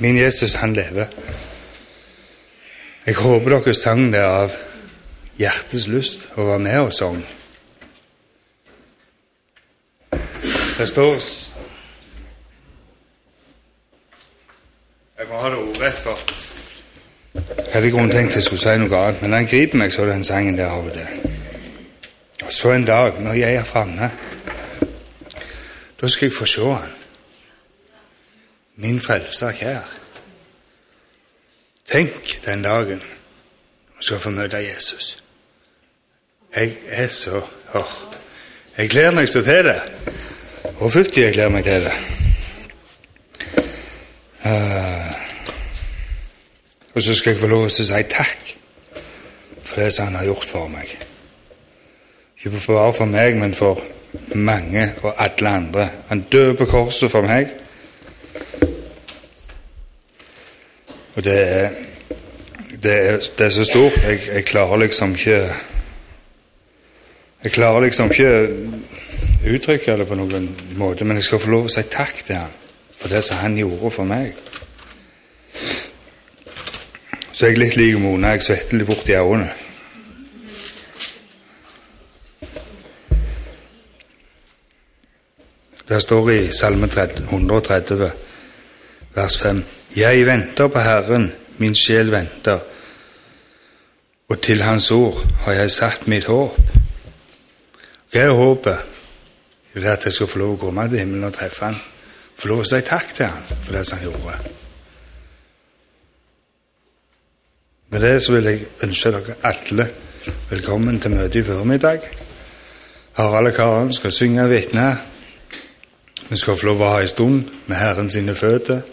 Min Jesus, han lever. Jeg håper dere sang det av hjertets lyst å være med og sang. Det står Jeg må ha det ordrett, for jeg hadde i grunnen tenkt jeg skulle si noe annet, men han griper meg så den sangen der av og til. Og så en dag, når jeg er framme, da skal jeg få se han. Min frelser kjær. Tenk den dagen vi skal få møte Jesus. Jeg er så åh, Jeg gleder meg så til det. Og fytti jeg gleder meg til det. Uh, og så skal jeg få lov til å si takk for det som han har gjort for meg. Ikke bare for meg, men for mange og alle andre. Han døde på korset for meg. Og det er, det er, det er så stort. Jeg, jeg, klarer liksom ikke Jeg klarer liksom ikke uttrykke det på noen måte, men jeg skal få lov å si takk til han for det som han gjorde for meg. Så jeg er litt lik Mona. Jeg svetter litt fort i øynene. Det står i Salme 130, vers 5. Jeg venter på Herren, min sjel venter, og til Hans ord har jeg satt mitt håp. Hva er håpet? Det er at jeg skal få lov å komme til himmelen og treffe Han. Få lov å si takk til Han for det som Han gjorde. Med det så vil jeg ønske dere alle velkommen til møtet i formiddag. Harald og Karen skal synge vitne. Vi skal få lov å ha en stund med Herren sine føtter.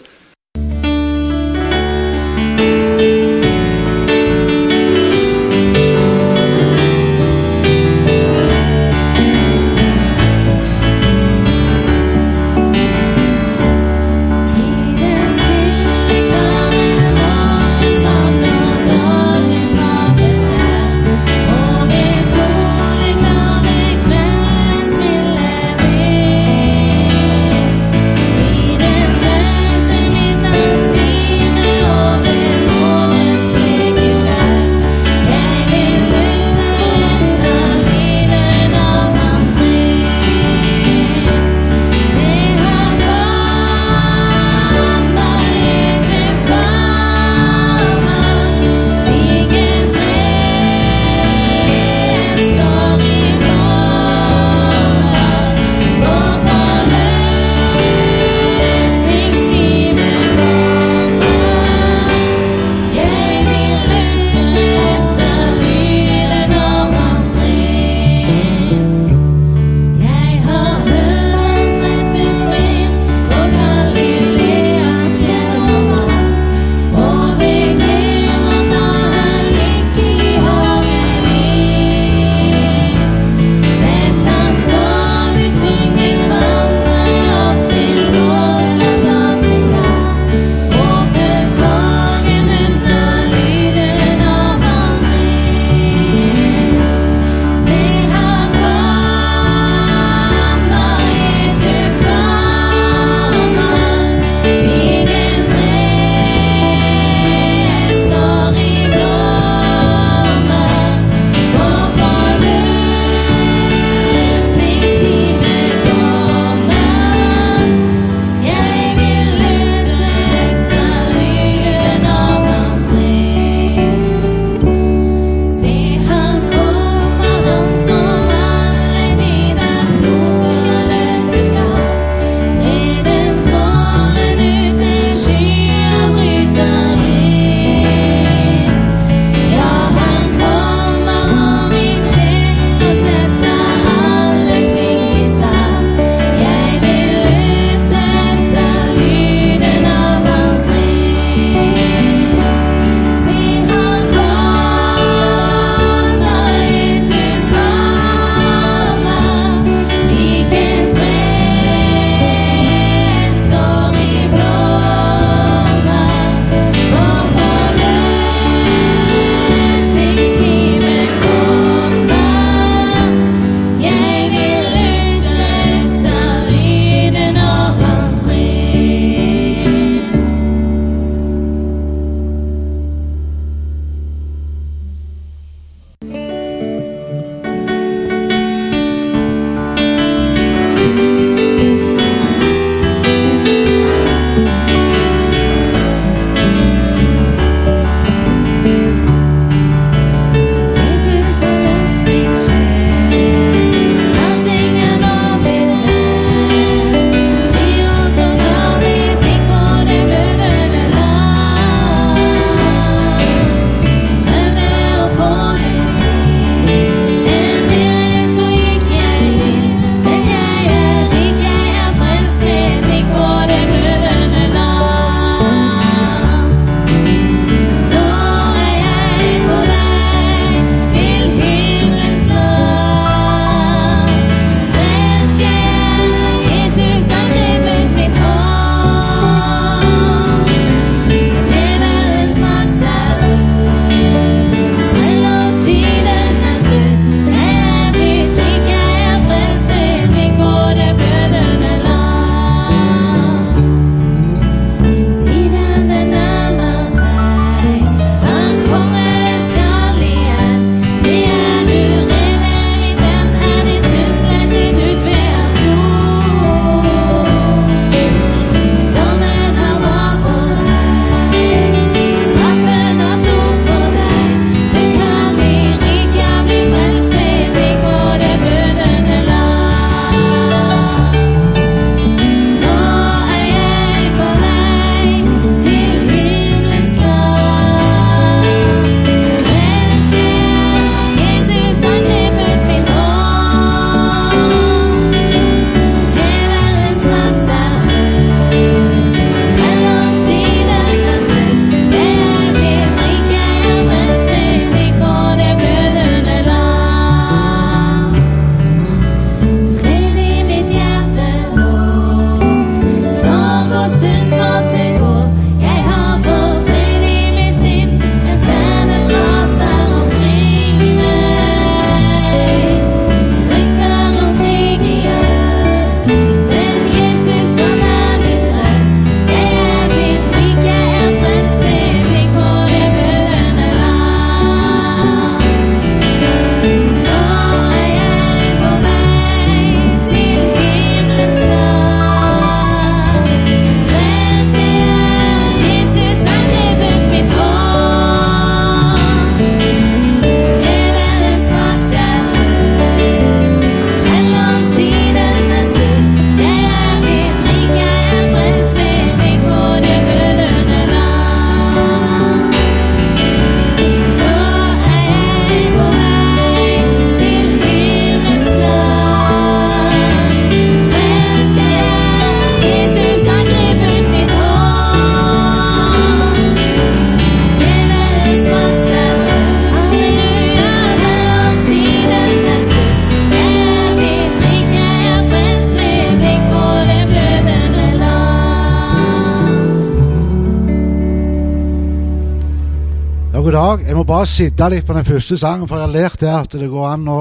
Sitte litt på den første sangen, for jeg har lært det at det går an å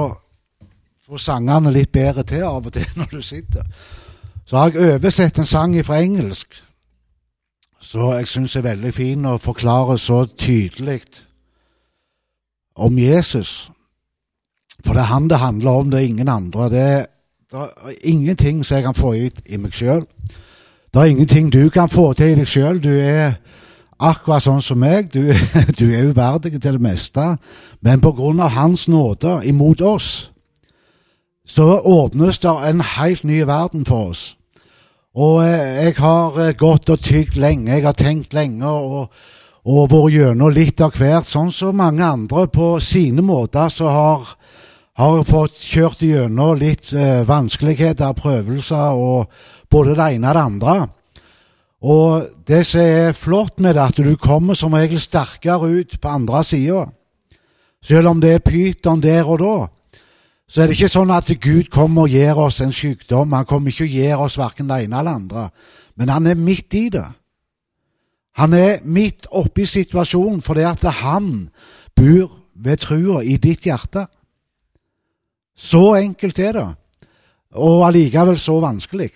få sangene litt bedre til av og til når du sitter. Så har jeg oversett en sang fra engelsk, så jeg syns er veldig fin å forklare så tydelig om Jesus. For det er han det handler om, det er ingen andre. Det er, det er ingenting som jeg kan få ut i meg sjøl. Det er ingenting du kan få til i deg sjøl. Du er akkurat sånn som meg. Du, du er uverdig til det meste. Men på grunn av Hans nåde imot oss, så åpnes det en helt ny verden for oss. Og eh, jeg har eh, gått og tygd lenge, jeg har tenkt lenge og, og vært gjennom litt av hvert, sånn som mange andre på sine måter så har, har fått kjørt gjennom litt eh, vanskeligheter, prøvelser og både det ene og det andre. Og det som er flott med det, at du kommer som regel sterkere ut på andre sida. Selv om det er pyton der og da så er det ikke sånn at Gud kommer og gir oss en sykdom. Han kommer ikke og gir oss verken det ene eller andre. Men han er midt i det. Han er midt oppi situasjonen fordi at han bor ved trua i ditt hjerte. Så enkelt er det, og allikevel så vanskelig.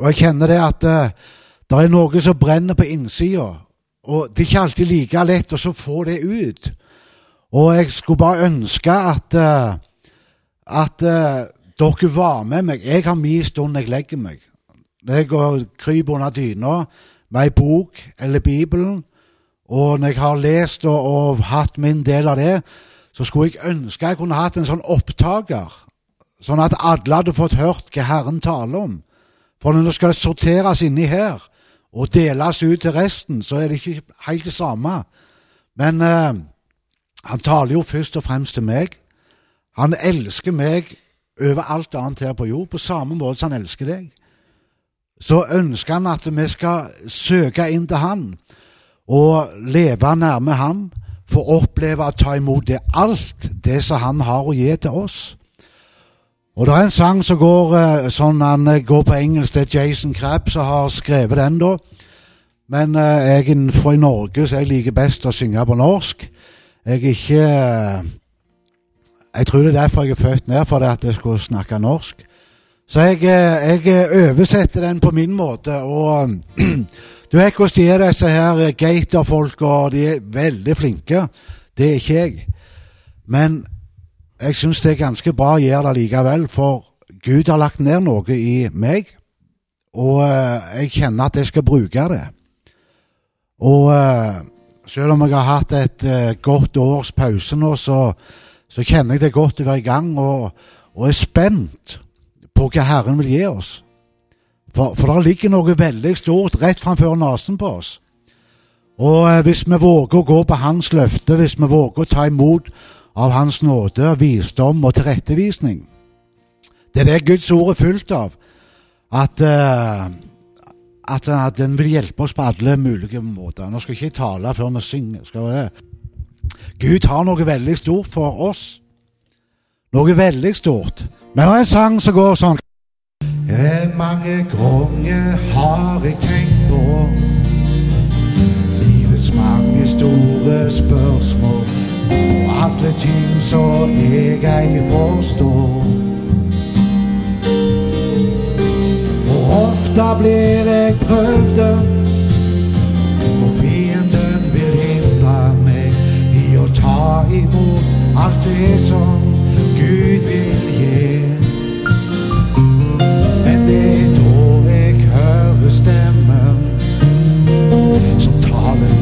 Og jeg kjenner det at uh, det er noe som brenner på innsida, og det er ikke alltid like lett å få det ut. Og jeg skulle bare ønske at uh, at uh, dere var med meg. Jeg har min stund jeg legger meg. Jeg kryper under dyna med ei bok eller Bibelen, og når jeg har lest og, og, hatt min del av det, så skulle jeg ønske jeg kunne hatt en sånn opptaker, sånn at alle hadde fått hørt hva Herren taler om. For når det skal sorteres inni her og deles ut til resten, så er det ikke helt det samme. Men eh, han taler jo først og fremst til meg. Han elsker meg over alt annet her på jord, på samme måte som han elsker deg. Så ønsker han at vi skal søke inn til han og leve nærme han, for å oppleve å ta imot det alt det som han har å gi til oss. Og det er en sang som går eh, sånn han eh, går på engelsk. Det er Jason Crabb som har skrevet den, da. Men uh, jeg fra Norge så jeg liker best å synge på norsk. Jeg er ikke jeg tror det er derfor jeg er født ned, for at jeg skulle snakke norsk. Så jeg, eh, jeg eh, oversetter den på min måte. Og du vet hvordan de er, disse her gaterfolka, de er veldig flinke. Det er ikke jeg. Men jeg syns det er ganske bra å gjøre det likevel, for Gud har lagt ned noe i meg, og eh, jeg kjenner at jeg skal bruke det. Og selv om jeg har hatt et godt års pause nå, så så kjenner jeg det godt å være i gang og, og er spent på hva Herren vil gi oss. For, for det ligger noe veldig stort rett framfor nesen på oss. Og eh, hvis vi våger å gå på Hans løfte, hvis vi våger å ta imot av Hans nåde, visdom og tilrettevisning Det er det Guds ord er fullt av. At, eh, at, at den vil hjelpe oss på alle mulige måter. Nå skal jeg ikke tale før vi synger. skal det? Gud har noe veldig stort for oss. Noe veldig stort. Men det er en sang som går sånn Mange ganger har jeg tenkt på livets mange store spørsmål og alle ting som jeg ei forstår. Og ofte blir jeg prøvd ta imot alt det som Gud vil gi. Men det er da jeg hører stemmen som taler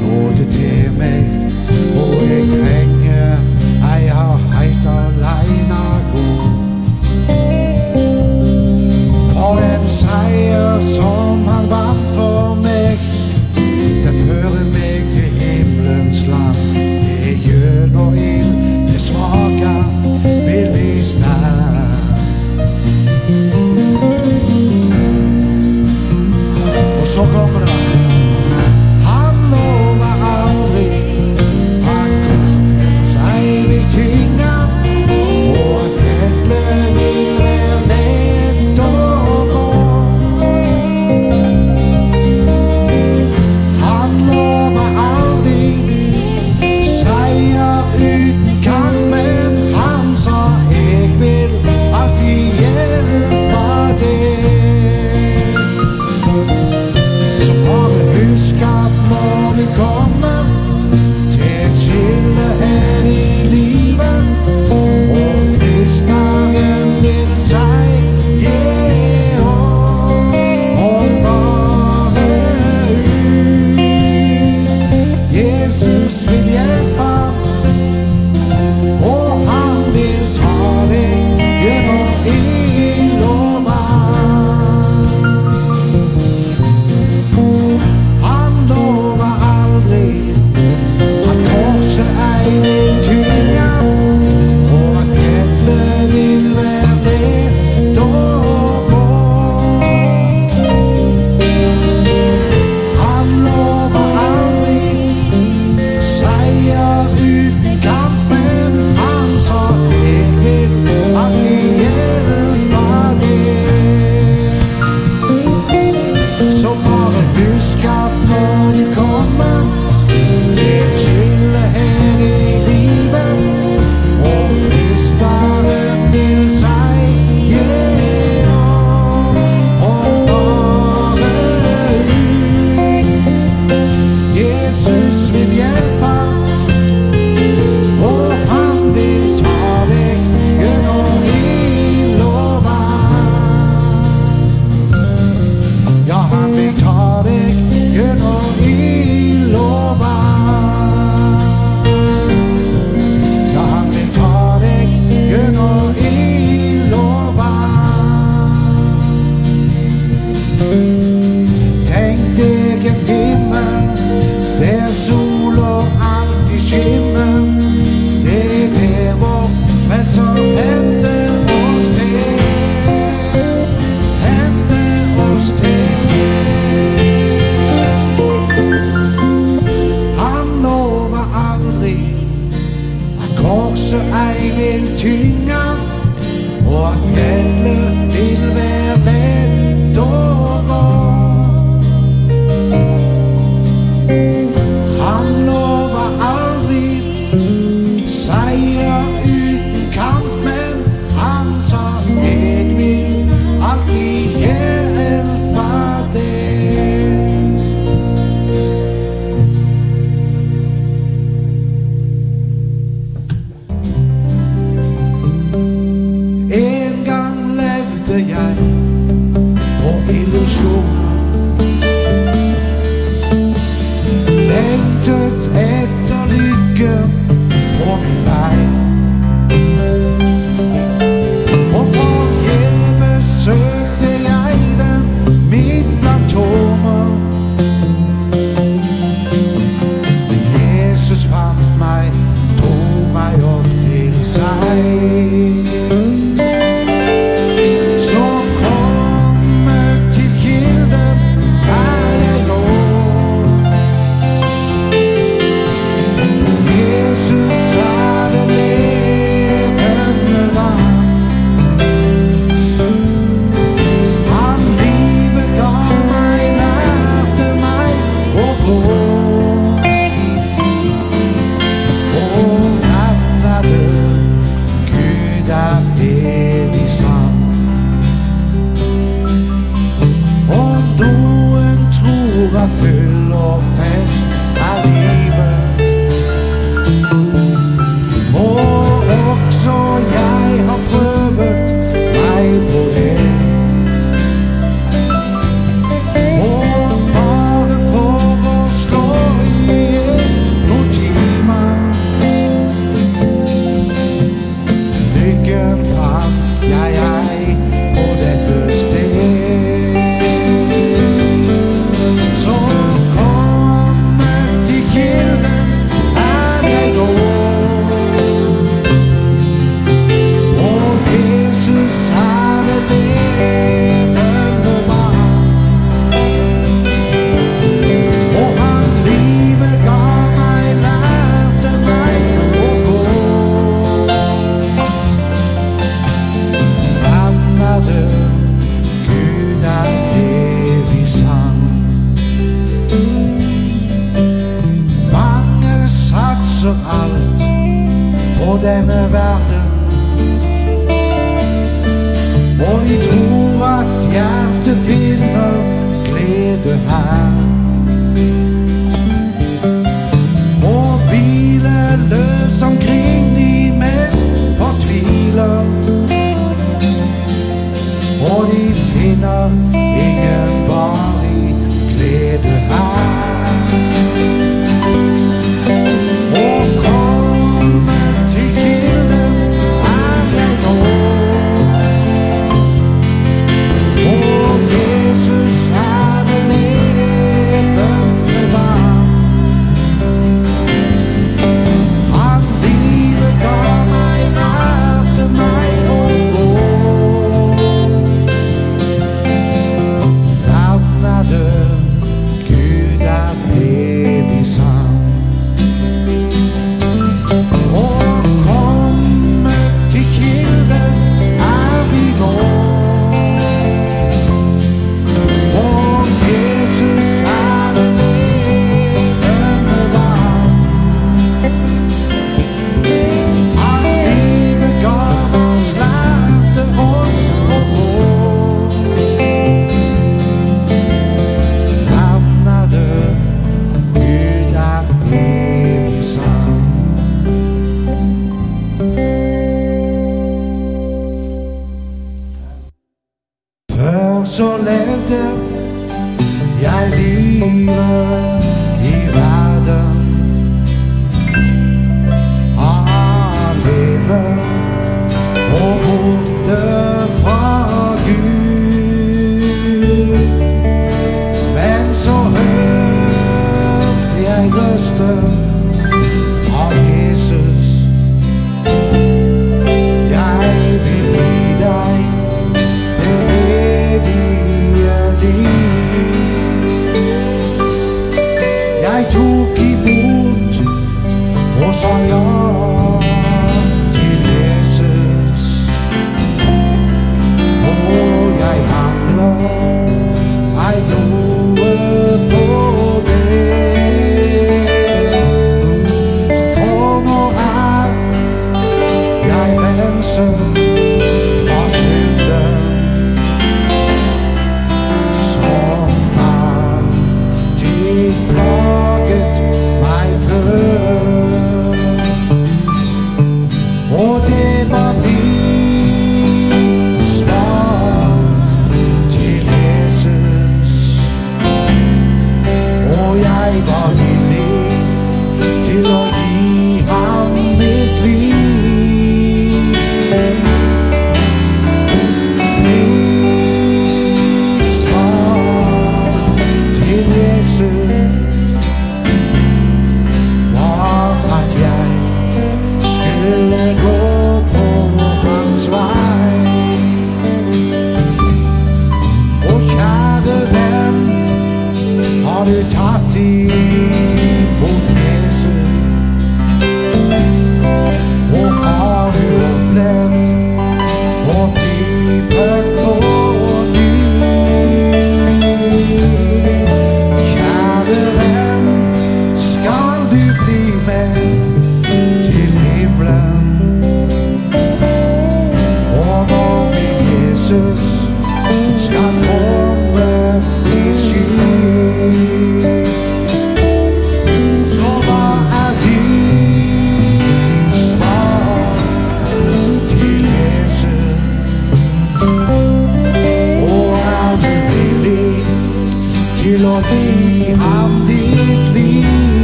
die an dich liegt.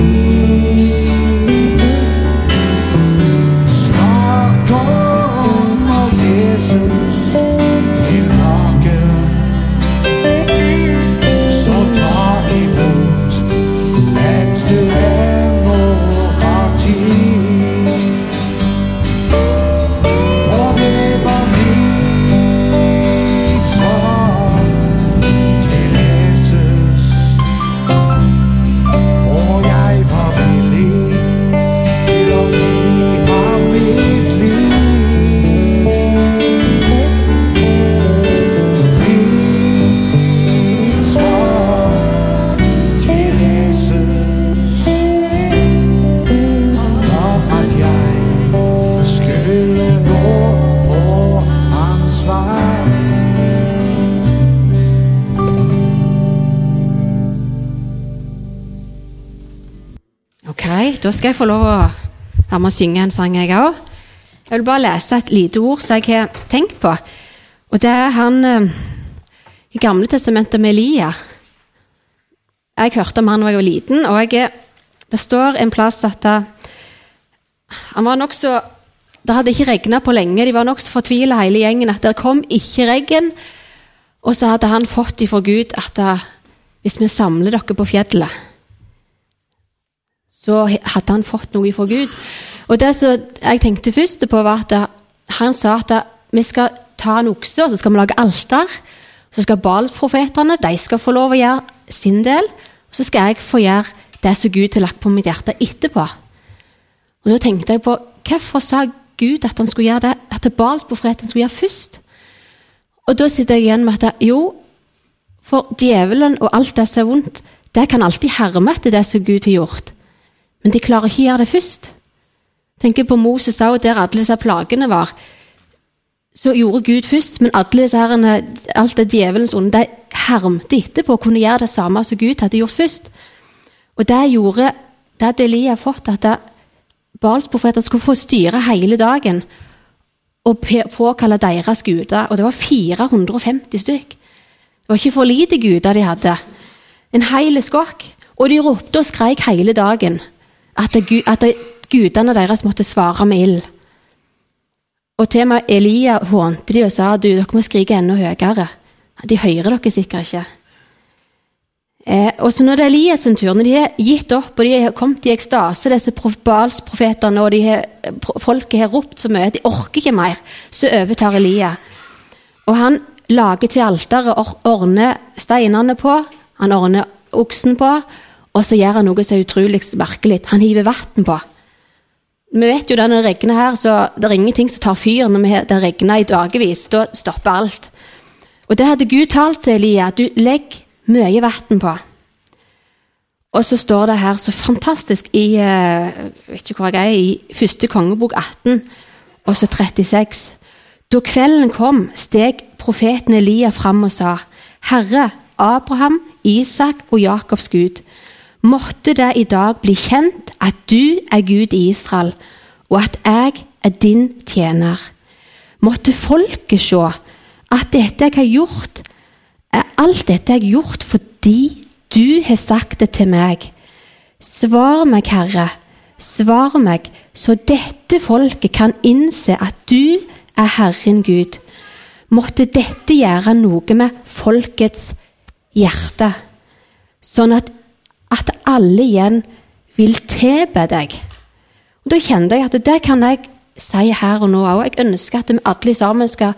Skal jeg få lov å være med å synge en sang, jeg òg. Jeg vil bare lese et lite ord som jeg har tenkt på. Og det er han eh, i Gamle testamentet med Elia. Jeg hørte om han da jeg var liten, og jeg, det står en plass at han var nokså Det hadde ikke regna på lenge, de var nokså fortvila hele gjengen at det kom ikke regn. Og så hadde han fått ifra Gud at uh, hvis vi samler dere på fjellet så hadde han fått noe fra Gud. Og det som jeg tenkte først på, var at han sa at vi skal ta en okse, og så skal vi lage alter. Så skal Balsprofetene de skal få lov å gjøre sin del. Og så skal jeg få gjøre det som Gud har lagt på mitt hjerte etterpå. Og Da tenkte jeg på hvorfor sa Gud at han skulle gjøre det, at Balsprofetene skulle gjøre først? Og da sitter jeg igjen med at jo, for djevelen og alt det som er vondt, det kan alltid herme etter det som Gud har gjort. Men de klarer ikke å gjøre det først. Tenk på Moses òg, der alle disse plagene var. Så gjorde Gud først, men alle disse herrene, alt det djevelens onde de hermte etterpå og kunne gjøre det samme som Gud hadde gjort først. Og det gjorde det hadde Elia fått, at Balsprofeter skulle få styre hele dagen og påkalle deres guder. Og det var 450 stykk. Det var ikke for lite guder de hadde. En hel skokk. Og de ropte og skreik hele dagen at, at gudene deres måtte svare med ild. Og til med Elia hånte de og sa du, dere må skrike enda høyere. De hører dere sikkert ikke. Eh, og så når det er Elias sin tur, når de har gitt opp og de har kommet i ekstase, disse Balsprofetene, og har, folket har ropt så mye at de orker ikke mer, så overtar Elia. Og han lager til alteret, ordner steinene på, han ordner oksen på, og så gjør han noe som er utrolig merkelig. Han hiver vann på. Vi vet jo det når det regner her, så det er ingenting som tar fyr når det regner i dagevis. Da stopper alt. Og det hadde Gud talt til Elia. Du legg mye vann på. Og så står det her så fantastisk i jeg eh, vet ikke hvor jeg er, i første kongebok 18, og så 36. Da kvelden kom, steg profeten Elia fram og sa, Herre, Abraham, Isak og Jakobs Gud, Måtte det i dag bli kjent at du er Gud i Israel, og at jeg er din tjener. Måtte folket se at dette jeg har gjort, er alt dette jeg har gjort fordi du har sagt det til meg. Svar meg, Herre, svar meg, så dette folket kan innse at du er Herren Gud. Måtte dette gjøre noe med folkets hjerte, sånn at at alle igjen vil tilbe deg. Og Da kjente jeg at det kan jeg si her og nå òg. Jeg ønsker at vi alle sammen skal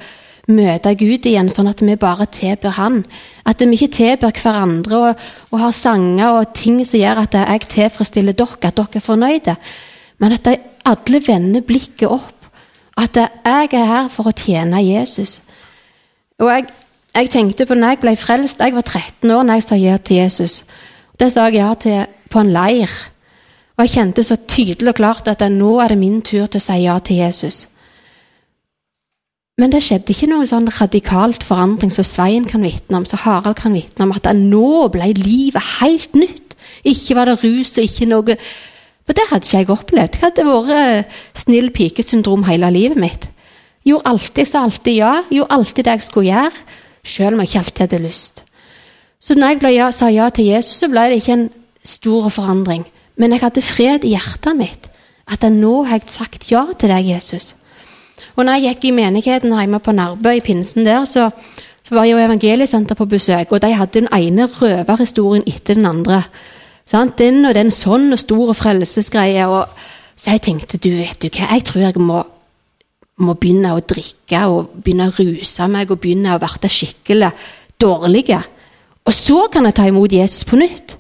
møte Gud igjen, sånn at vi bare tilber Han. At vi ikke tilber hverandre og, og, har sanger og ting som gjør at jeg tilfredsstiller dere, at dere er fornøyde. Men at alle vender blikket opp. At jeg er her for å tjene Jesus. Og jeg, jeg tenkte på når jeg ble frelst Jeg var 13 år når jeg sa ja til Jesus. Det sa jeg ja til på en leir. Og jeg kjente så tydelig og klart at nå er det min tur til å si ja til Jesus. Men det skjedde ikke noe sånn radikalt forandring som Svein kan vitne om, som Harald kan vitne om, at nå ble livet helt nytt. Ikke var det rus og ikke noe For det hadde ikke jeg opplevd. Jeg hadde vært snill pikesyndrom hele livet mitt. Gjorde alltid, så alltid ja. Gjorde alltid det jeg skulle gjøre, selv om jeg ikke alltid hadde lyst. Så når jeg ja, sa ja til Jesus, så ble det ikke en stor forandring. Men jeg hadde fred i hjertet mitt. At jeg nå har jeg sagt ja til deg, Jesus. Og når jeg gikk i menigheten hjemme på Nærbø, i pinsen der, så, så var jo Evangeliesenter på besøk, og de hadde den ene røverhistorien etter den andre. Sant? Den og den sånn og stor frelsesgreie. Og, så jeg tenkte, du vet du hva, jeg tror jeg må, må begynne å drikke og begynne å ruse meg og begynne å bli skikkelig dårlig. Og så kan jeg ta imot Jesus på nytt.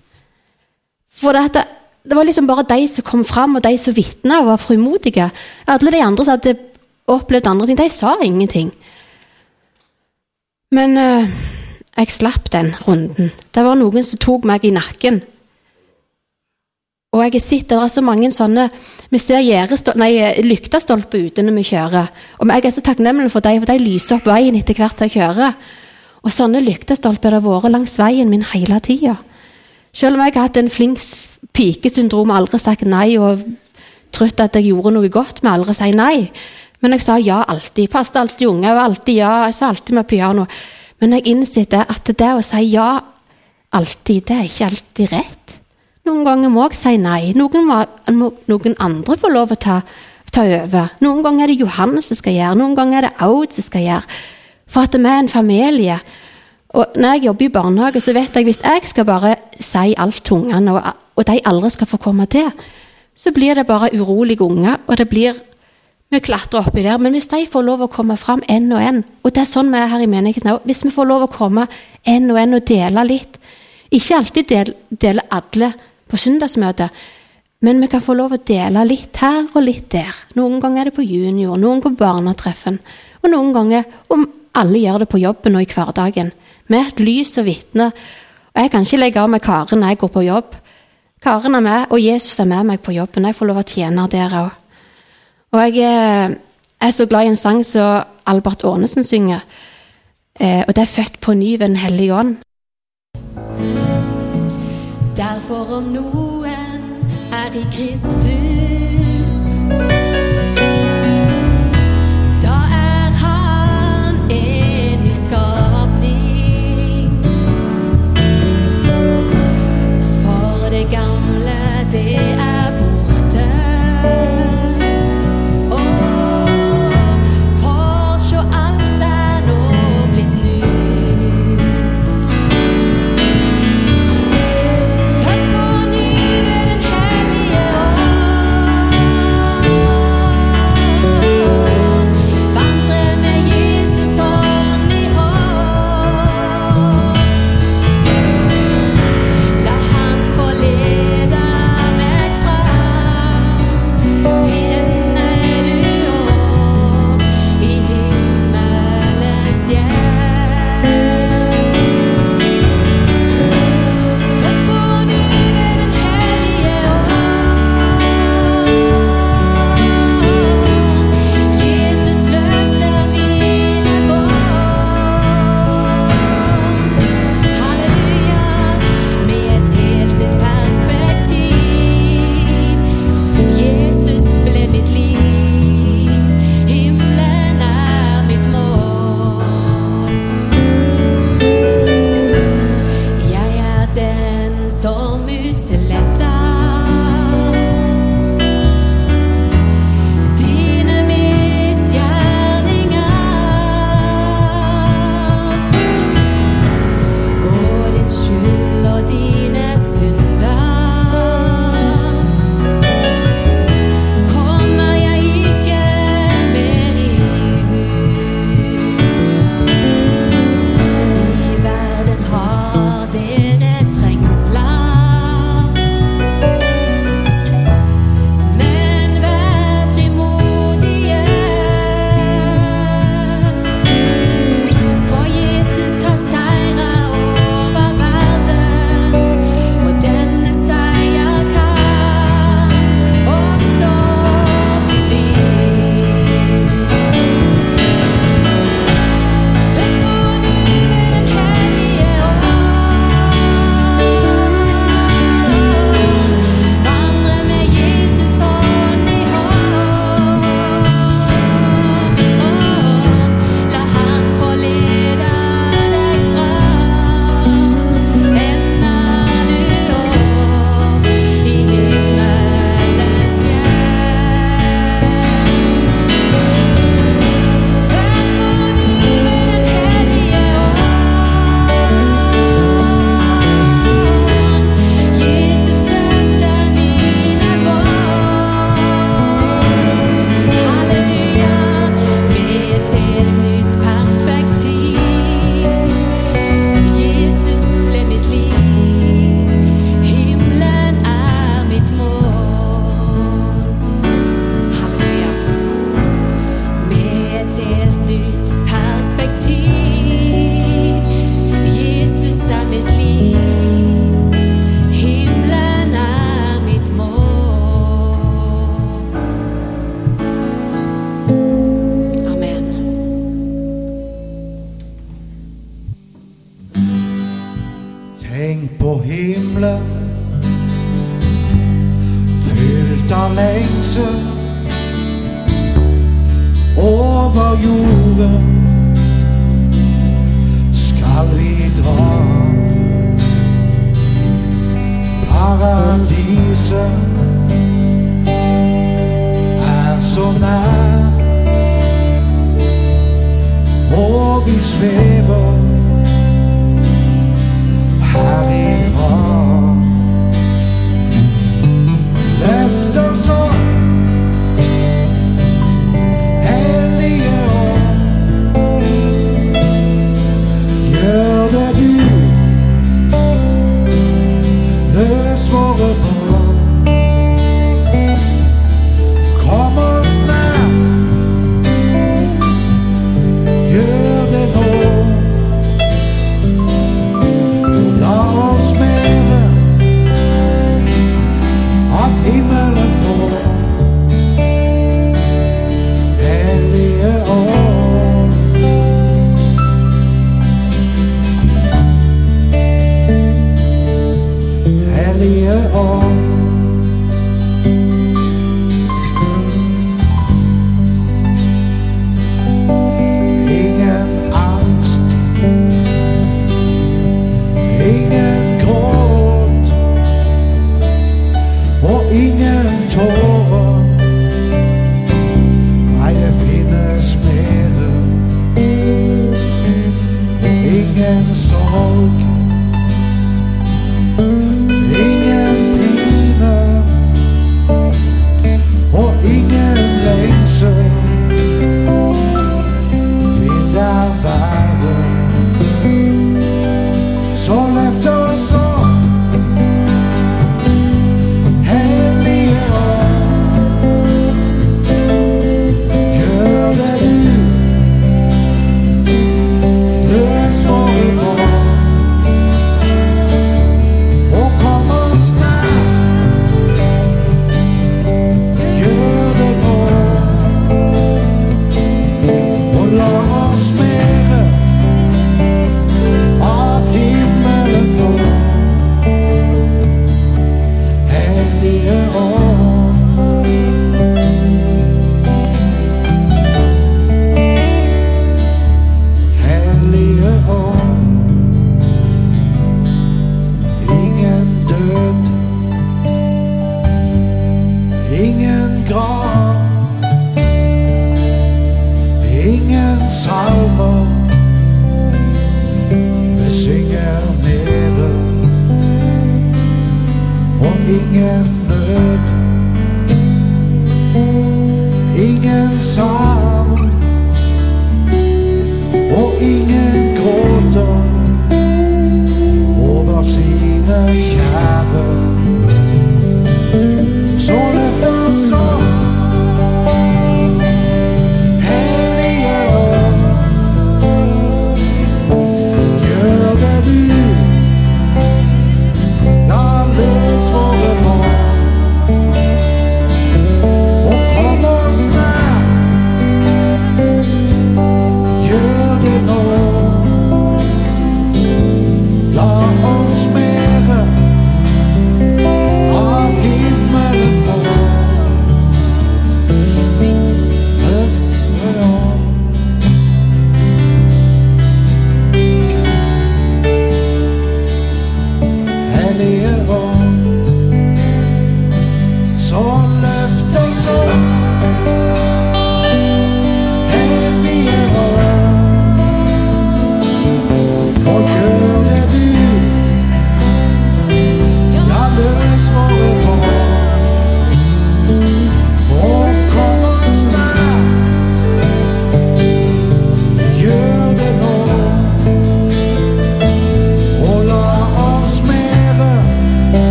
For det, det var liksom bare de som kom fram, og de som vitna og var frimodige. Alle de andre som hadde opplevd andre ting, de sa ingenting. Men uh, jeg slapp den runden. Det var noen som tok meg i nakken. Og jeg har sett det er så mange sånne Vi ser lyktestolper ute når vi kjører. Og jeg er så takknemlig for dem, for de lyser opp veien etter hvert som jeg kjører. Og sånne lyktestolper har vært langs veien min hele tida. Selv om jeg har hatt en flink pikesyndrom og aldri sagt nei og trodd at jeg gjorde noe godt med aldri si nei. Men jeg sa ja alltid. Passet alltid unge. og alltid ja. Jeg sa alltid med piano. Men jeg innså at det å si ja alltid, det er ikke alltid rett. Noen ganger må jeg si nei. Noen, må, noen andre får lov å ta, ta, over. Noen ganger er det Johannes som skal gjøre, noen ganger er det Aud som skal gjøre. For at vi er en familie. Og når jeg jobber i barnehage, så vet jeg hvis jeg skal bare si alt til ungene, og, og de aldri skal få komme til, så blir det bare urolige unger, og det blir vi klatrer oppi der. Men hvis de får lov å komme fram én og én, og det er sånn vi er her i menigheten òg Hvis vi får lov å komme én og én og dele litt Ikke alltid dele, dele alle på søndagsmøtet, men vi kan få lov å dele litt her og litt der. Noen ganger er det på junior, noen på barnetreffen, og noen ganger om alle gjør det på jobben og i hverdagen. Vi er et lys og vitne. Og jeg kan ikke legge av meg Karen når jeg går på jobb. Karen er med, og Jesus er med meg på jobben. Jeg får lov å tjene der òg. Og jeg er så glad i en sang som Albert Aanesen synger. Eh, og det er 'Født på ny ved Den hellige ånd'. Derfor om noen er i Kristus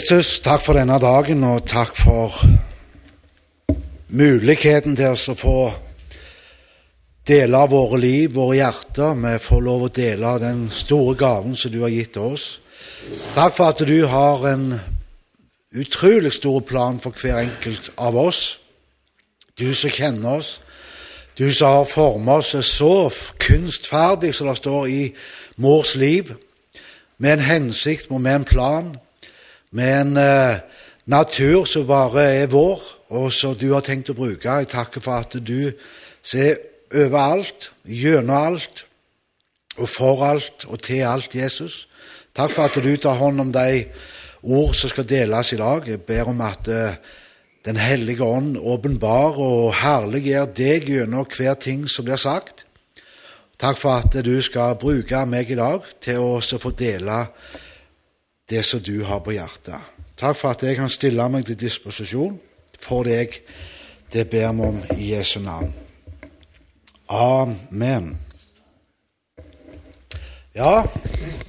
Jesus, takk for denne dagen, og takk for muligheten til oss å få dele av våre liv, våre hjerter. Vi får lov å dele av den store gaven som du har gitt oss. Takk for at du har en utrolig stor plan for hver enkelt av oss. Du som kjenner oss, du som har formet oss så kunstferdig som det står i mors liv, med en hensikt og med en plan med en eh, natur som bare er vår, og som du har tenkt å bruke. Jeg takker for at du ser overalt, gjennom alt, og for alt og til alt, Jesus. Takk for at du tar hånd om de ord som skal deles i dag. Jeg ber om at eh, Den hellige ånd åpenbar og herliggjør deg gjennom hver ting som blir sagt. Takk for at du skal bruke meg i dag til å få dele det som du har på hjertet. Takk for at jeg kan stille meg til disposisjon for deg. Det ber vi om i Jesu navn. Amen. Ja,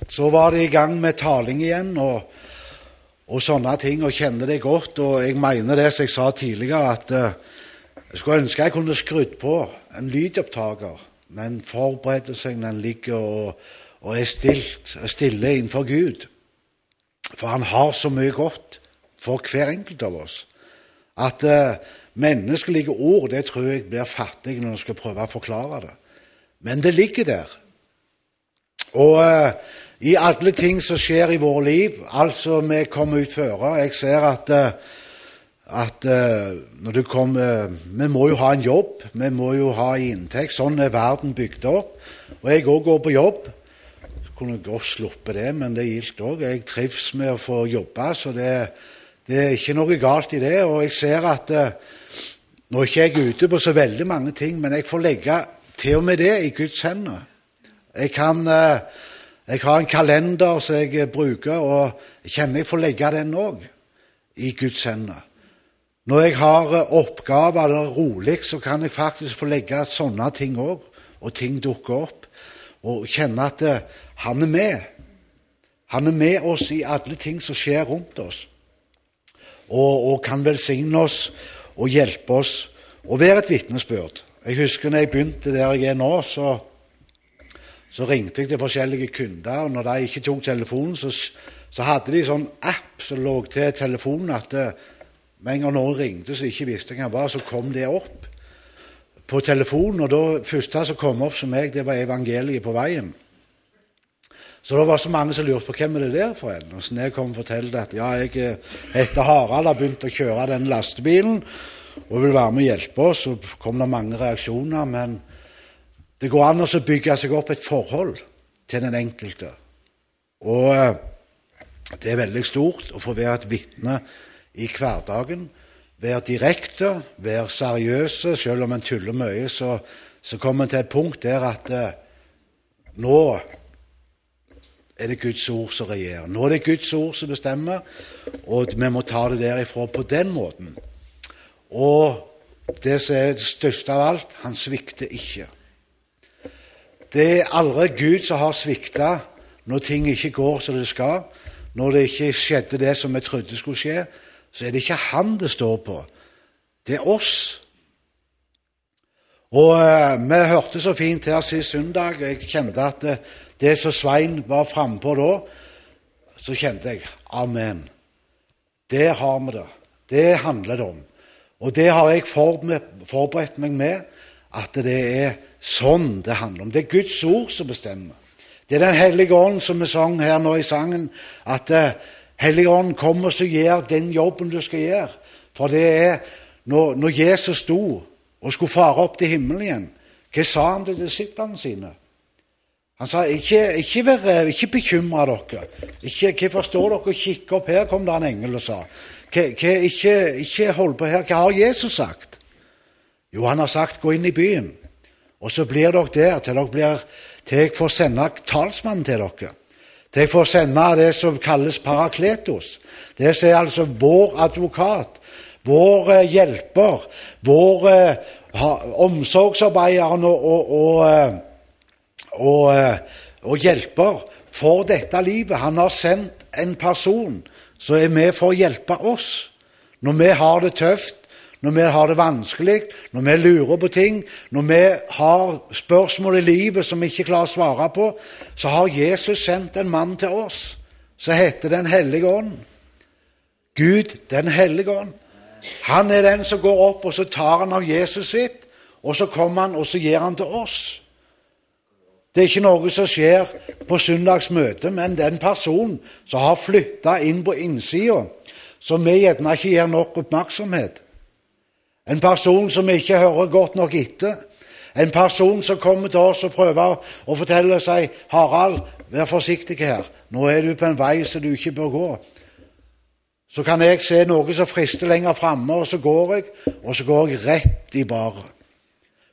så var det i gang med taling igjen og, og sånne ting, og kjenner det godt. Og jeg mener det som jeg sa tidligere, at eh, jeg skulle ønske jeg kunne skrudd på en lydopptaker, men forberedelsen den ligger og, og er stilt, stille innenfor Gud. For han har så mye godt for hver enkelt av oss at eh, menneskelige ord det tror jeg blir fattig når en skal prøve å forklare det. Men det ligger der. Og eh, i alle ting som skjer i våre liv, altså vi kommer ut føre Jeg ser at, eh, at eh, når du kommer Vi må jo ha en jobb, vi må jo ha inntekt. Sånn er verden bygd opp. Og jeg òg går på jobb kunne godt sluppet det, men det gildt òg. Jeg trives med å få jobbe, så det, det, er ikke noe galt i det. Og jeg ser at eh, Nå er ikke jeg ute på så veldig mange ting, men jeg får legge til og med det i Guds hender. Jeg, kan, eh, jeg har en kalender som jeg eh, bruker, og jeg kjenner jeg får legge den òg i Guds hender. Når jeg har oppgaver eller er rolig, så kan jeg faktisk få legge sånne ting òg, og ting dukker opp. Og kjenne at eh, han er med. Han er med oss i alle ting som skjer rundt oss, og, og kan velsigne oss og hjelpe oss og være et vitnesbyrd. Jeg husker når jeg begynte der jeg er nå, så, så ringte jeg til forskjellige kunder, og når de ikke tok telefonen, så, så hadde de sånn app som lå til telefonen at eh, med en gang noen ringte som ikke visste hvem jeg var, så kom det opp på telefonen. Og det første som kom opp som meg, det var evangeliet på veien. Så det var så mange som lurte på hvem er det der for en. Og så jeg kom og fortalte at ja, jeg eh, heter Harald, har begynt å kjøre den lastebilen og vil være med og hjelpe oss, så kom det mange reaksjoner. Men det går an å bygge seg opp et forhold til den enkelte. Og eh, det er veldig stort å få være et vitne i hverdagen. Være direkte, være seriøse. Selv om en tuller mye, så, så kommer en til et punkt der at eh, nå er det Guds ord som regjerer. Nå er det Guds ord som bestemmer, og vi må ta det derifra på den måten. Og det som er det største av alt han svikter ikke. Det er aldri Gud som har svikta når ting ikke går som det skal. Når det ikke skjedde det som vi trodde skulle skje, så er det ikke han det står på. Det er oss. Og eh, Vi hørte så fint her sist søndag. og Jeg kjente at det, det som Svein var frampå da, så kjente jeg Amen. Der har vi det. Det handler det om. Og det har jeg forberedt meg med, at det er sånn det handler om. Det er Guds ord som bestemmer. Det er Den hellige ånd, som vi sang her nå i sangen, at uh, Hellige ånd kommer og gjør den jobben du skal gjøre. For det er når, når Jesus sto og skulle fare opp til himmelen igjen, hva sa han til disiplene sine? Han sa ikke, ikke, vær, ikke bekymre dere. Ikke, hvorfor står dere og kikker opp? Her kom det en engel og sa. Hva, hva, ikke, ikke hold på her. Hva har Jesus sagt? Jo, han har sagt 'gå inn i byen', og så blir dere der til dere blir, til jeg får sende talsmannen til dere. Til jeg får sende det som kalles parakletos. Det som er altså vår advokat, vår eh, hjelper, vår eh, omsorgsarbeider og, og, og, og, og hjelper for dette livet. Han har sendt en person som er med for å hjelpe oss når vi har det tøft, når vi har det vanskelig, når vi lurer på ting, når vi har spørsmål i livet som vi ikke klarer å svare på, så har Jesus sendt en mann til oss som heter Den hellige ånd. Gud, Den hellige ånd. Han er den som går opp, og så tar han av Jesus sitt, og så kommer han, og så gir han til oss. Det er ikke noe som skjer på søndagsmøte, men den personen som har flytta inn på innsida, som vi gjerne ikke gir nok oppmerksomhet. En person som ikke hører godt nok etter. En person som kommer til oss og prøver å fortelle seg 'Harald, vær forsiktig her. Nå er du på en vei som du ikke bør gå.' Så kan jeg se noe som frister lenger framme, og så går jeg, og så går jeg rett i baret.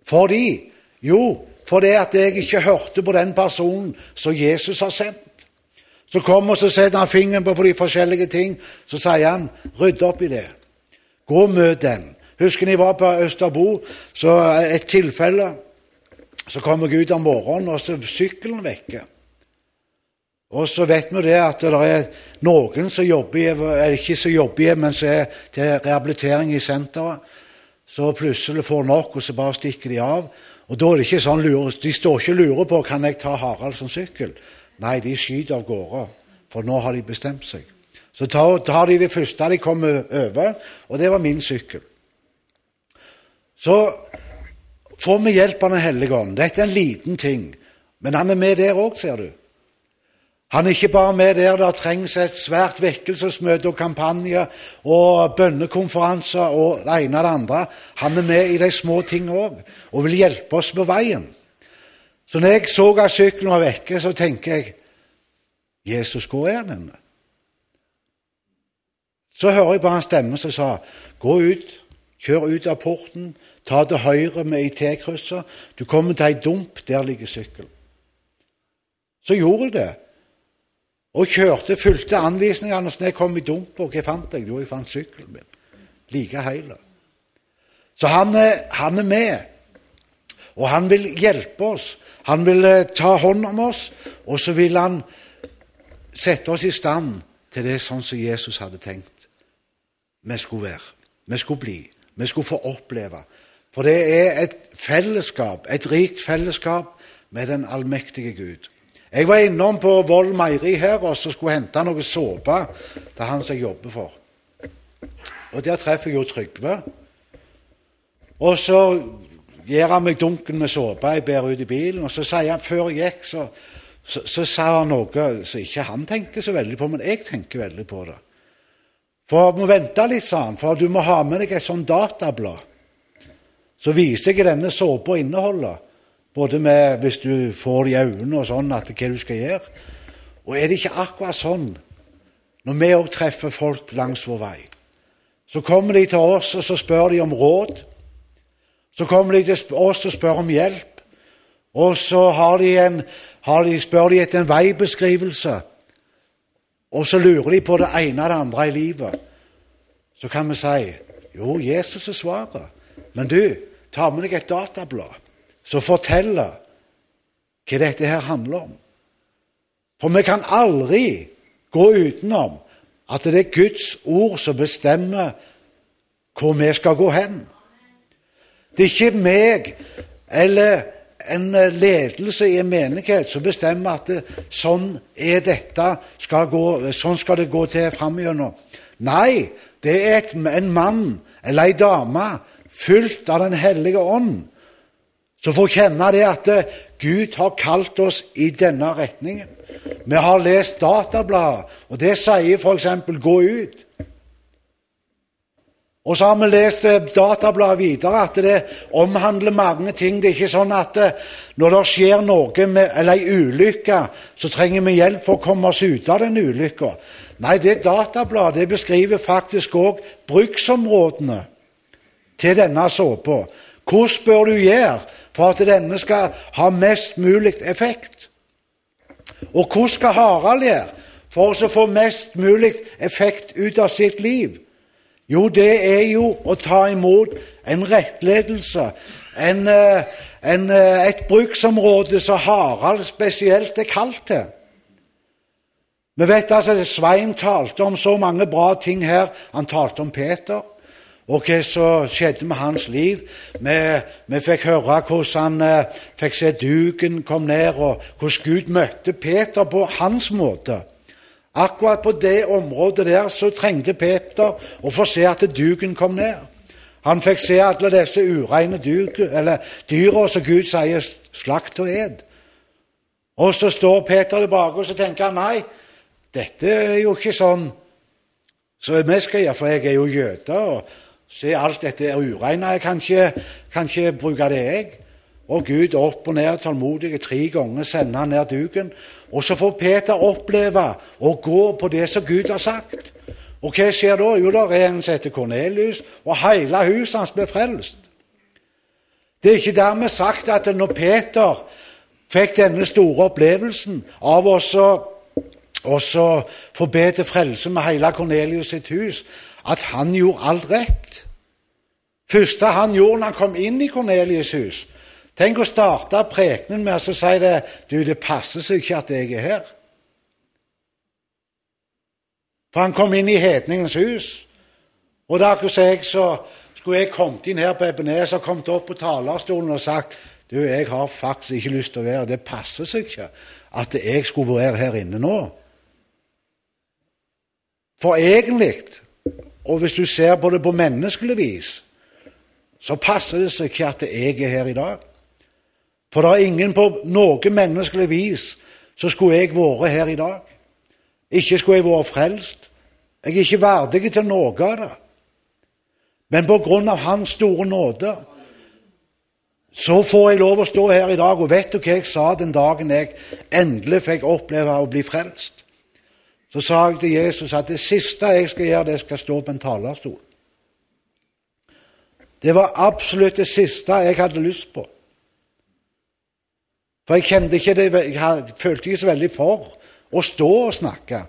Fordi Jo, fordi at jeg ikke hørte på den personen som Jesus har sendt. Så kommer og så setter han fingeren på de forskjellige ting. Så sier han, 'Rydd opp i det. Gå og møt den.' Husker ni var på Østerbo, så et tilfelle så kommer Gud om morgenen, og så sykkelen vekke. Og så vet vi det at det er noen som jobber eller ikke som jobber men som er til rehabilitering i senteret, så plutselig får nok, og så bare stikker de av. Og da er det ikke sånn lure, De står ikke og lurer på kan jeg ta Harald som sykkel. Nei, de skyter av gårde, for nå har de bestemt seg. Så tar de det første de kommer over, og det var min sykkel. Så får vi hjelp av Den hellige ånd. Dette er en liten ting, men han er med der òg, ser du. Han er ikke bare med der det trengs et svært vekkelsesmøte og kampanje og bønnekonferanser og det ene og det andre. Han er med i de små tingene òg og vil hjelpe oss på veien. Så når jeg så at sykkelen var vekke, så tenker jeg Jesus, hvor er han henne? Så hører jeg på hans stemme som sa, gå ut, kjør ut av porten, ta til høyre med i T-krysset. Du kommer til ei dump, der ligger sykkelen. Så gjorde jeg det og kjørte, fulgte anvisningene. Så jeg kom i dumpa, hva fant jeg? Jo, jeg fant sykkelen min. Like heil. Så han er, han er, med, og han vil hjelpe oss. Han vil eh, ta hånd om oss, og så vil han sette oss i stand til det sånn som Jesus hadde tenkt vi skulle være. Vi skulle bli. Vi skulle få oppleve. For det er et fellesskap, et rikt fellesskap med den allmektige Gud. Jeg var innom på Vold meieri her og så skulle hente noe såpe til han som jeg jobber for. Og der treffer jeg jo Trygve. Og så gir han meg dunken med såpe jeg bærer ut i bilen. Og så sier han, før jeg gikk, så, så, så sa han noe som ikke han tenker så veldig på, men jeg tenker veldig på det. For du må vente litt, sa han, for du må ha med deg et sånt datablad. Så viser jeg denne såpa inneholder. Både med hvis du får det i øynene og sånn, at hva du skal gjøre. Og er det ikke akkurat sånn når vi òg treffer folk langs vår vei? Så kommer de til oss og så spør de om råd. Så kommer de til oss og spør om hjelp. Og så har de en, har de, spør de etter en veibeskrivelse. Og så lurer de på det ene og det andre i livet. Så kan vi si jo, Jesus er svaret. Men du, ta med deg et datablad som forteller hva dette her handler om. For vi kan aldri gå utenom at det er Guds ord som bestemmer hvor vi skal gå hen. Det er ikke meg eller en ledelse i en menighet som bestemmer at det, sånn er dette, skal gå, sånn skal det gå til framover. Nei, det er et, en mann eller ei dame fylt av Den hellige ånd som får kjenne det at Gud har kalt oss i denne retningen. Vi har lest databladet, og det sier f.eks. 'gå ut'. Og så har vi lest eh, databladet videre, at det omhandler mange ting. Det er ikke sånn at eh, når det skjer noe med, eller ei ulykke, så trenger vi hjelp for å komme oss ut av den ulykka. Nei, det databladet det beskriver faktisk òg bruksområdene til denne såpa. Hvordan bør du gjøre for at denne skal ha mest mulig effekt? Og hvordan skal Harald gjøre for å få mest mulig effekt ut av sitt liv? Jo, det er jo å ta imot en rettledelse, en, eh, en, eh, et bruksområde som Harald spesielt er kalt til. Vi vet altså at Svein talte om så mange bra ting her. Han talte om Peter og hva som skjedde med hans liv. Vi, vi fikk høre hvordan han eh, fikk se duken kom ned, og hvordan Gud møtte Peter på hans måte. Akkurat på det området der så trengte Peter å få se at duken kom ned. Han fikk se alle disse ureine dyra som Gud sier 'slakt og ed'. Og så står Peter tilbake og så tenker han, nei, dette er jo ikke sånn så vi skal gjøre, for jeg er jo jøde. og Se, alt dette er uregna. Jeg kan ikke, kan ikke bruke det, jeg. Og Gud opp og ned tålmodig tre ganger sender han ned duken. Og så får Peter oppleve å gå på det som Gud har sagt. Og hva skjer da? Jo, da er en som heter Kornelius, og hele huset hans blir frelst. Det er ikke dermed sagt at når Peter fikk denne store opplevelsen av å få be til frelse med hele Kornelius sitt hus, at han gjorde alt rett. første han gjorde når han kom inn i Kornelius' hus Tenk å starte prekenen med å si det Du, det passer seg ikke at jeg er her. For han kom inn i hedningens hus. Og da jeg, så skulle jeg kommet inn her på Ebenes og kommet opp på talerstolen og sagt du, jeg har faktisk ikke lyst til å være Det passer seg ikke at jeg skulle være her inne nå. For egentlig og hvis du ser på det på menneskelig vis, så passer det seg ikke at jeg er her i dag. For det er ingen på noe menneskelig vis så skulle jeg vært her i dag. Ikke skulle jeg vært frelst. Jeg er ikke verdig til noe av det. Men på grunn av Hans store nåde så får jeg lov å stå her i dag. Og vet du hva jeg sa den dagen jeg endelig fikk oppleve å bli frelst? Så sa jeg til Jesus at det siste jeg skal gjøre, det skal stå på en talerstol. Det var absolutt det siste jeg hadde lyst på. For jeg kjente ikke det, jeg følte ikke så veldig for å stå og snakke.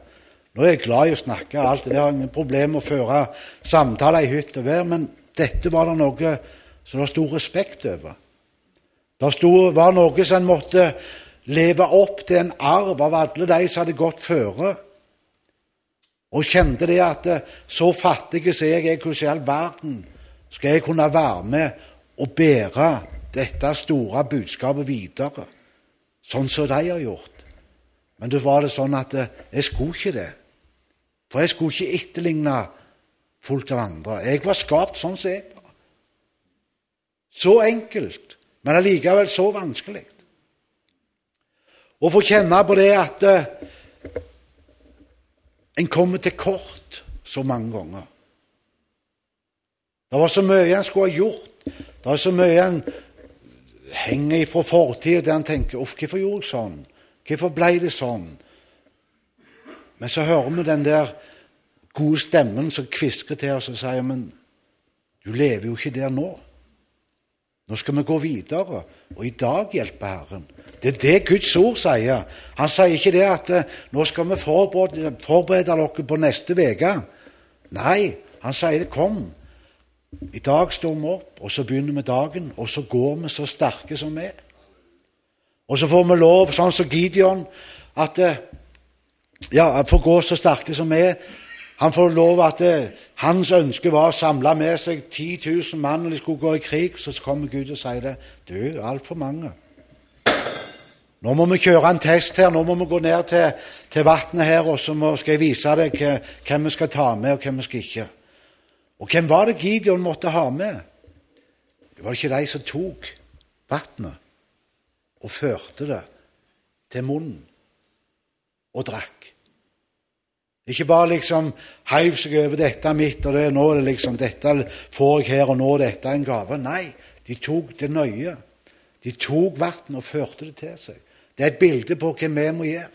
Nå er jeg glad i å snakke, alt det har ingen problem med å føre samtaler i hytt og vær, men dette var det noe som det sto respekt over. Det var noe som en måtte leve opp til en arv av alle de som hadde gått føre. Og kjente det at eh, så fattig som jeg er, hvordan i all verden skal jeg kunne være med og bære dette store budskapet videre, sånn som de har gjort? Men da var det sånn at eh, jeg skulle ikke det. For jeg skulle ikke etterligne fullt av andre. Jeg var skapt sånn som jeg var. Så enkelt, men allikevel så vanskelig. Å få kjenne på det at eh, en kommer til kort så mange ganger. Det var så mye en skulle ha gjort. Det er så mye en henger fra fortida der en tenker uff, hvorfor gjorde jeg sånn? Hvorfor ble det sånn? Men så hører vi den der gode stemmen som kvisker til oss og sier men du lever jo ikke der nå. Nå skal vi gå videre, og i dag hjelpe Herren. Det er det Guds ord sier. Han sier ikke det at eh, nå skal vi forberede, forberede dere på neste uke. Nei, han sier det kom. I dag står vi opp, og så begynner vi dagen, og så går vi så sterke som vi er. Og så får vi lov, sånn som Gideon, at ja, ja, får gå så sterke som vi er. Han får lov at det, Hans ønske var å samle med seg 10 000 mann når de skulle gå i krig. Så kommer Gud og sier det. Du, altfor mange. Nå må vi kjøre en test her. Nå må vi gå ned til, til vannet her, og så må, skal jeg vise deg hvem vi skal ta med, og hvem vi skal ikke. Og hvem var det Gideon måtte ha med? Det var ikke de som tok vannet og førte det til munnen og drakk. Ikke bare liksom heiv seg over 'dette mitt', og det, nå er det liksom 'dette får jeg her', og nå er dette en gave. Nei, de tok det nøye. De tok vannet og førte det til seg. Det er et bilde på hva vi må gjøre.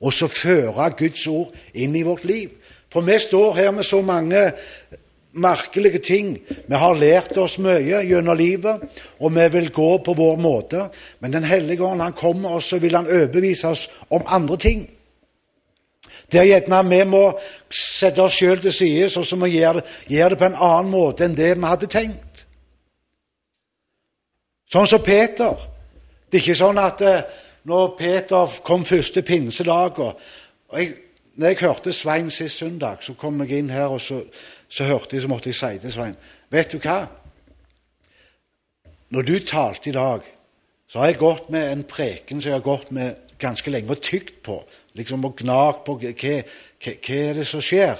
Og så føre Guds ord inn i vårt liv. For vi står her med så mange merkelige ting. Vi har lært oss mye gjennom livet, og vi vil gå på vår måte. Men Den hellige ånd han kommer, og så vil han overbevise oss om andre ting. Der gjerne vi må sette oss sjøl til side, og så må vi gjøre det, gjøre det på en annen måte enn det vi hadde tenkt. Sånn som Peter. Det er ikke sånn at eh, når Peter kom første pinsedag og, jeg, når jeg hørte Svein sist søndag, så kom jeg inn her, og så, så hørte jeg, så måtte jeg si til Svein Vet du hva? Når du talte i dag, så har jeg gått med en preken som jeg har gått med ganske lenge og tygd på. Liksom og gnagt på hva, hva, hva er det som skjer.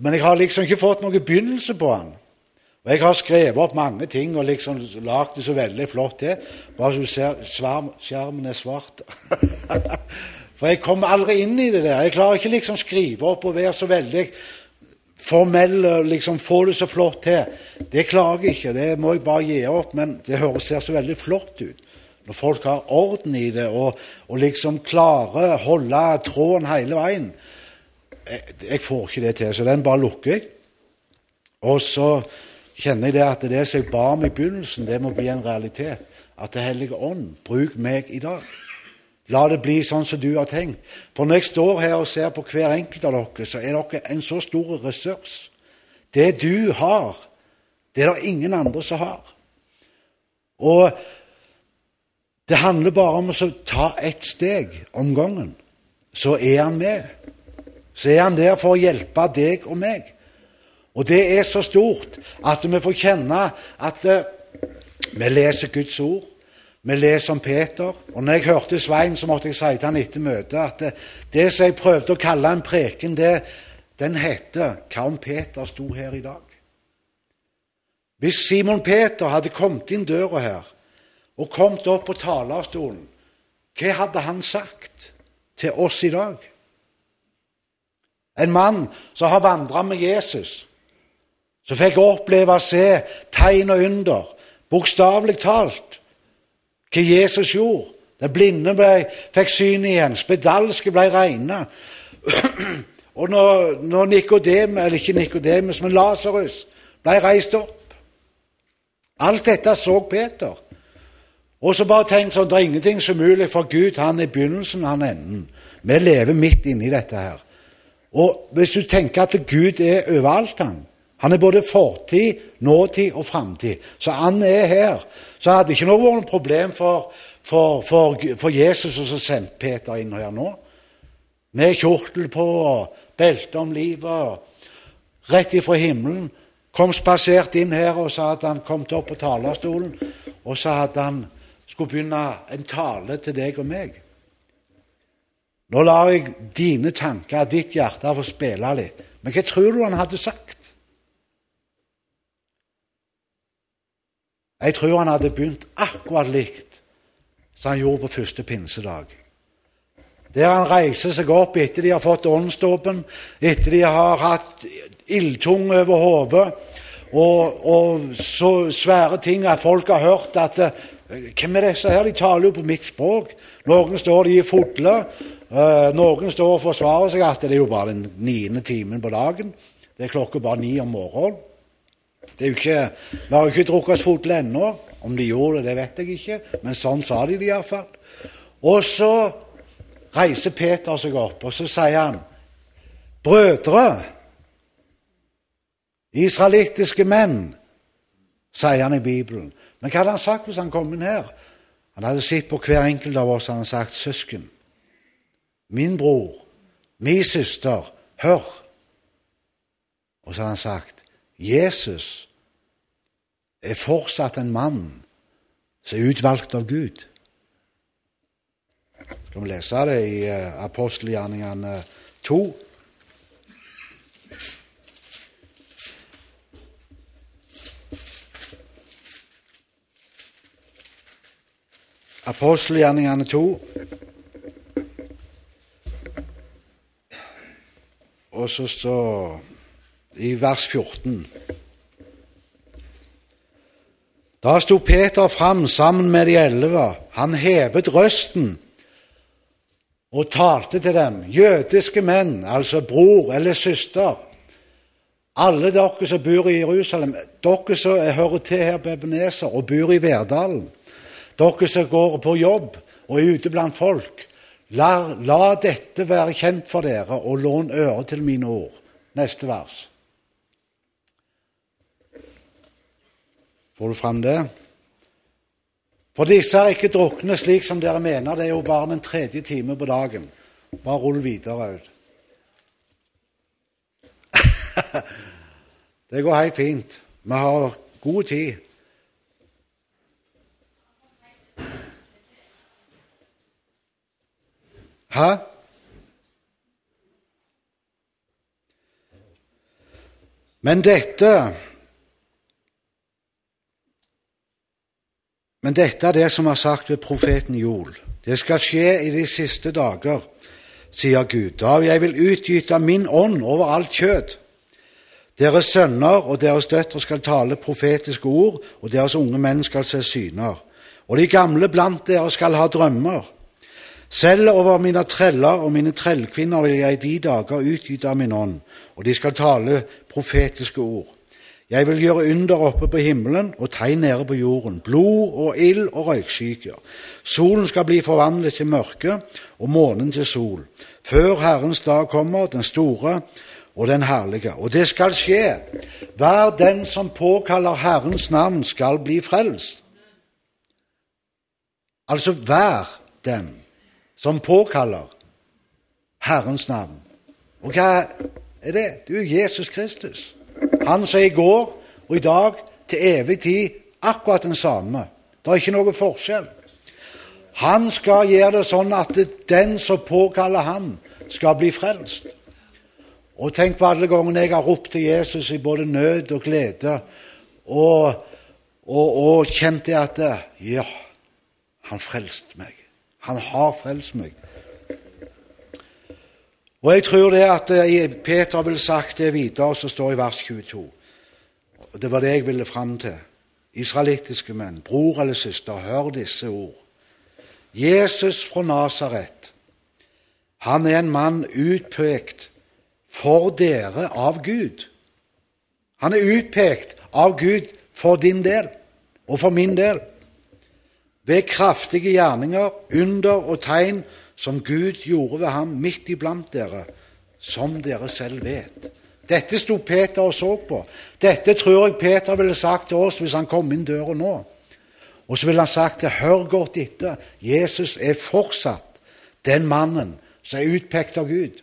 Men jeg har liksom ikke fått noen begynnelse på den. Og Jeg har skrevet opp mange ting og liksom lagd det så veldig flott til. Bare så du ser skjermen er svart. For jeg kommer aldri inn i det der. Jeg klarer ikke liksom skrive opp og være så veldig formell og liksom få det så flott til. Det klarer jeg ikke. Det må jeg bare gi opp. Men det høres ser så veldig flott ut. Når folk har orden i det og, og liksom klarer å holde tråden hele veien. Jeg, jeg, får ikke det til, så den bare lukker jeg. Og så kjenner jeg det at det som jeg ba om i begynnelsen, det må bli en realitet. At Det hellige ånd, bruk meg i dag. La det bli sånn som du har tenkt. For når jeg står her og ser på hver enkelt av dere, så er dere en så stor ressurs. Det du har, det er det ingen andre som har. Og det handler bare om å ta ett steg om gangen. Så er han med. Så er han der for å hjelpe deg og meg. Og det er så stort at vi får kjenne at uh, vi leser Guds ord. Vi leser om Peter. Og når jeg hørte Svein, så måtte jeg si til han etter møtet at det, eh, det som jeg prøvde å kalle en preken, det, den heter 'Hva om Peter sto her i dag?' Hvis Simon Peter hadde kommet inn døra her og kommet opp på talerstolen, hva hadde han sagt til oss i dag? En mann som har vandra med Jesus, som fikk jeg oppleve å se tegn og under, bokstavelig talt, hva Jesus gjorde. Den blinde ble, fikk syn igjen, spedalske ble reine. Og når, når Nikodem, eller ikke Nikodemus, men Lasarus ble reist opp Alt dette så Peter. Og så bare tenk sånn, Det er ingenting som umulig for Gud. Han er begynnelsen, han er enden. Vi lever midt inni dette her. Og hvis du tenker at Gud er overalt, han Han er både fortid, nåtid og framtid. Så han er her. Så hadde ikke vært noe problem for, for, for, for Jesus å sende Peter inn her nå. Med kjortel på og belte om livet. Rett ifra himmelen. Kom spasert inn her, og sa at han kommet opp på talerstolen. Og sa at han skulle begynne en tale til deg og meg. Nå lar jeg dine tanker, ditt hjerte, få spille litt. Men hva tror du han hadde sagt? Jeg tror han hadde begynt akkurat likt som han gjorde på første pinsedag. Der han reiser seg opp etter de har fått åndsdåpen, etter de har hatt ildtung over hodet, og, og, så svære ting at folk har hørt at hvem er disse her? De taler jo på mitt språk. Noen står de i fodle. Uh, noen står og forsvarer seg at det er jo bare den niende timen på dagen. Det er klokka bare ni om morgenen. Ikke, Vi har jo ikke drukket oss fulle ennå. Om de gjorde det, det vet jeg ikke, men sånn sa de det iallfall. Og så reiser Peter seg opp, og så sier han Brødre, israelittiske menn, sier han i Bibelen. Men hva hadde han sagt hvis han kom inn her? Han hadde sett på hver enkelt av oss han hadde sagt søsken, min bror, min søster, hør. Og så hadde han sagt Jesus er fortsatt en mann som er utvalgt av Gud. Skal vi lese det i uh, apostelgjerningene 2? Apostelgjerningene 2. Og så står i vers 14 Da sto Peter fram sammen med de elleve. Han hevet røsten og talte til dem. Jødiske menn, altså bror eller søster. Alle dere som bor i Jerusalem, dere som hører til her på Ebenezer og bor i Verdalen. Dere som går på jobb og er ute blant folk, la, la dette være kjent for dere, og lån øre til mine ord. Neste vers. Får du fram det? For disse er ikke drukne slik som dere mener, det er jo bare den tredje time på dagen. Bare rull videre ut. det går helt fint. Vi har god tid. Hæ? Men dette Men dette er det som er sagt ved profeten Joel. Det skal skje i de siste dager, sier Gud. Da jeg vil utgyte min ånd over alt kjød. Deres sønner og deres døtre skal tale profetiske ord, og deres unge menn skal se syner. Og de gamle blant dere skal ha drømmer. Selv over mine treller og mine trellkvinner vil jeg i de dager utgyte av min ånd, og de skal tale profetiske ord. Jeg vil gjøre under oppe på himmelen og tegn nede på jorden, blod og ild og røykskyer. Solen skal bli forvandlet til mørke og månen til sol, før Herrens dag kommer, den store og den herlige. Og det skal skje. Hver den som påkaller Herrens navn, skal bli frelst. Altså hver den som påkaller Herrens navn. Og hva er det? Det er jo Jesus Kristus. Han som er i går og i dag til evig tid akkurat den samme. Det er ikke noe forskjell. Han skal gjøre det sånn at den som påkaller han, skal bli frelst. Og tenk på alle gangene jeg har ropt til Jesus i både nød og glede, og, og, og kjent det at Ja, han frelste meg. Han har frelst meg. Og jeg tror det at eh, Peter ville sagt det videre, som står i vers 22. Det var det jeg ville fram til. Israelittiske menn, bror eller søster, hør disse ord. Jesus fra Nasaret, han er en mann utpekt for dere av Gud. Han er utpekt av Gud for din del og for min del. Ved kraftige gjerninger, under og tegn som Gud gjorde ved ham midt iblant dere, som dere selv vet. Dette sto Peter og så på. Dette tror jeg Peter ville sagt til oss hvis han kom inn døra nå. Og så ville han sagt det, hør godt etter, Jesus er fortsatt den mannen som er utpekt av Gud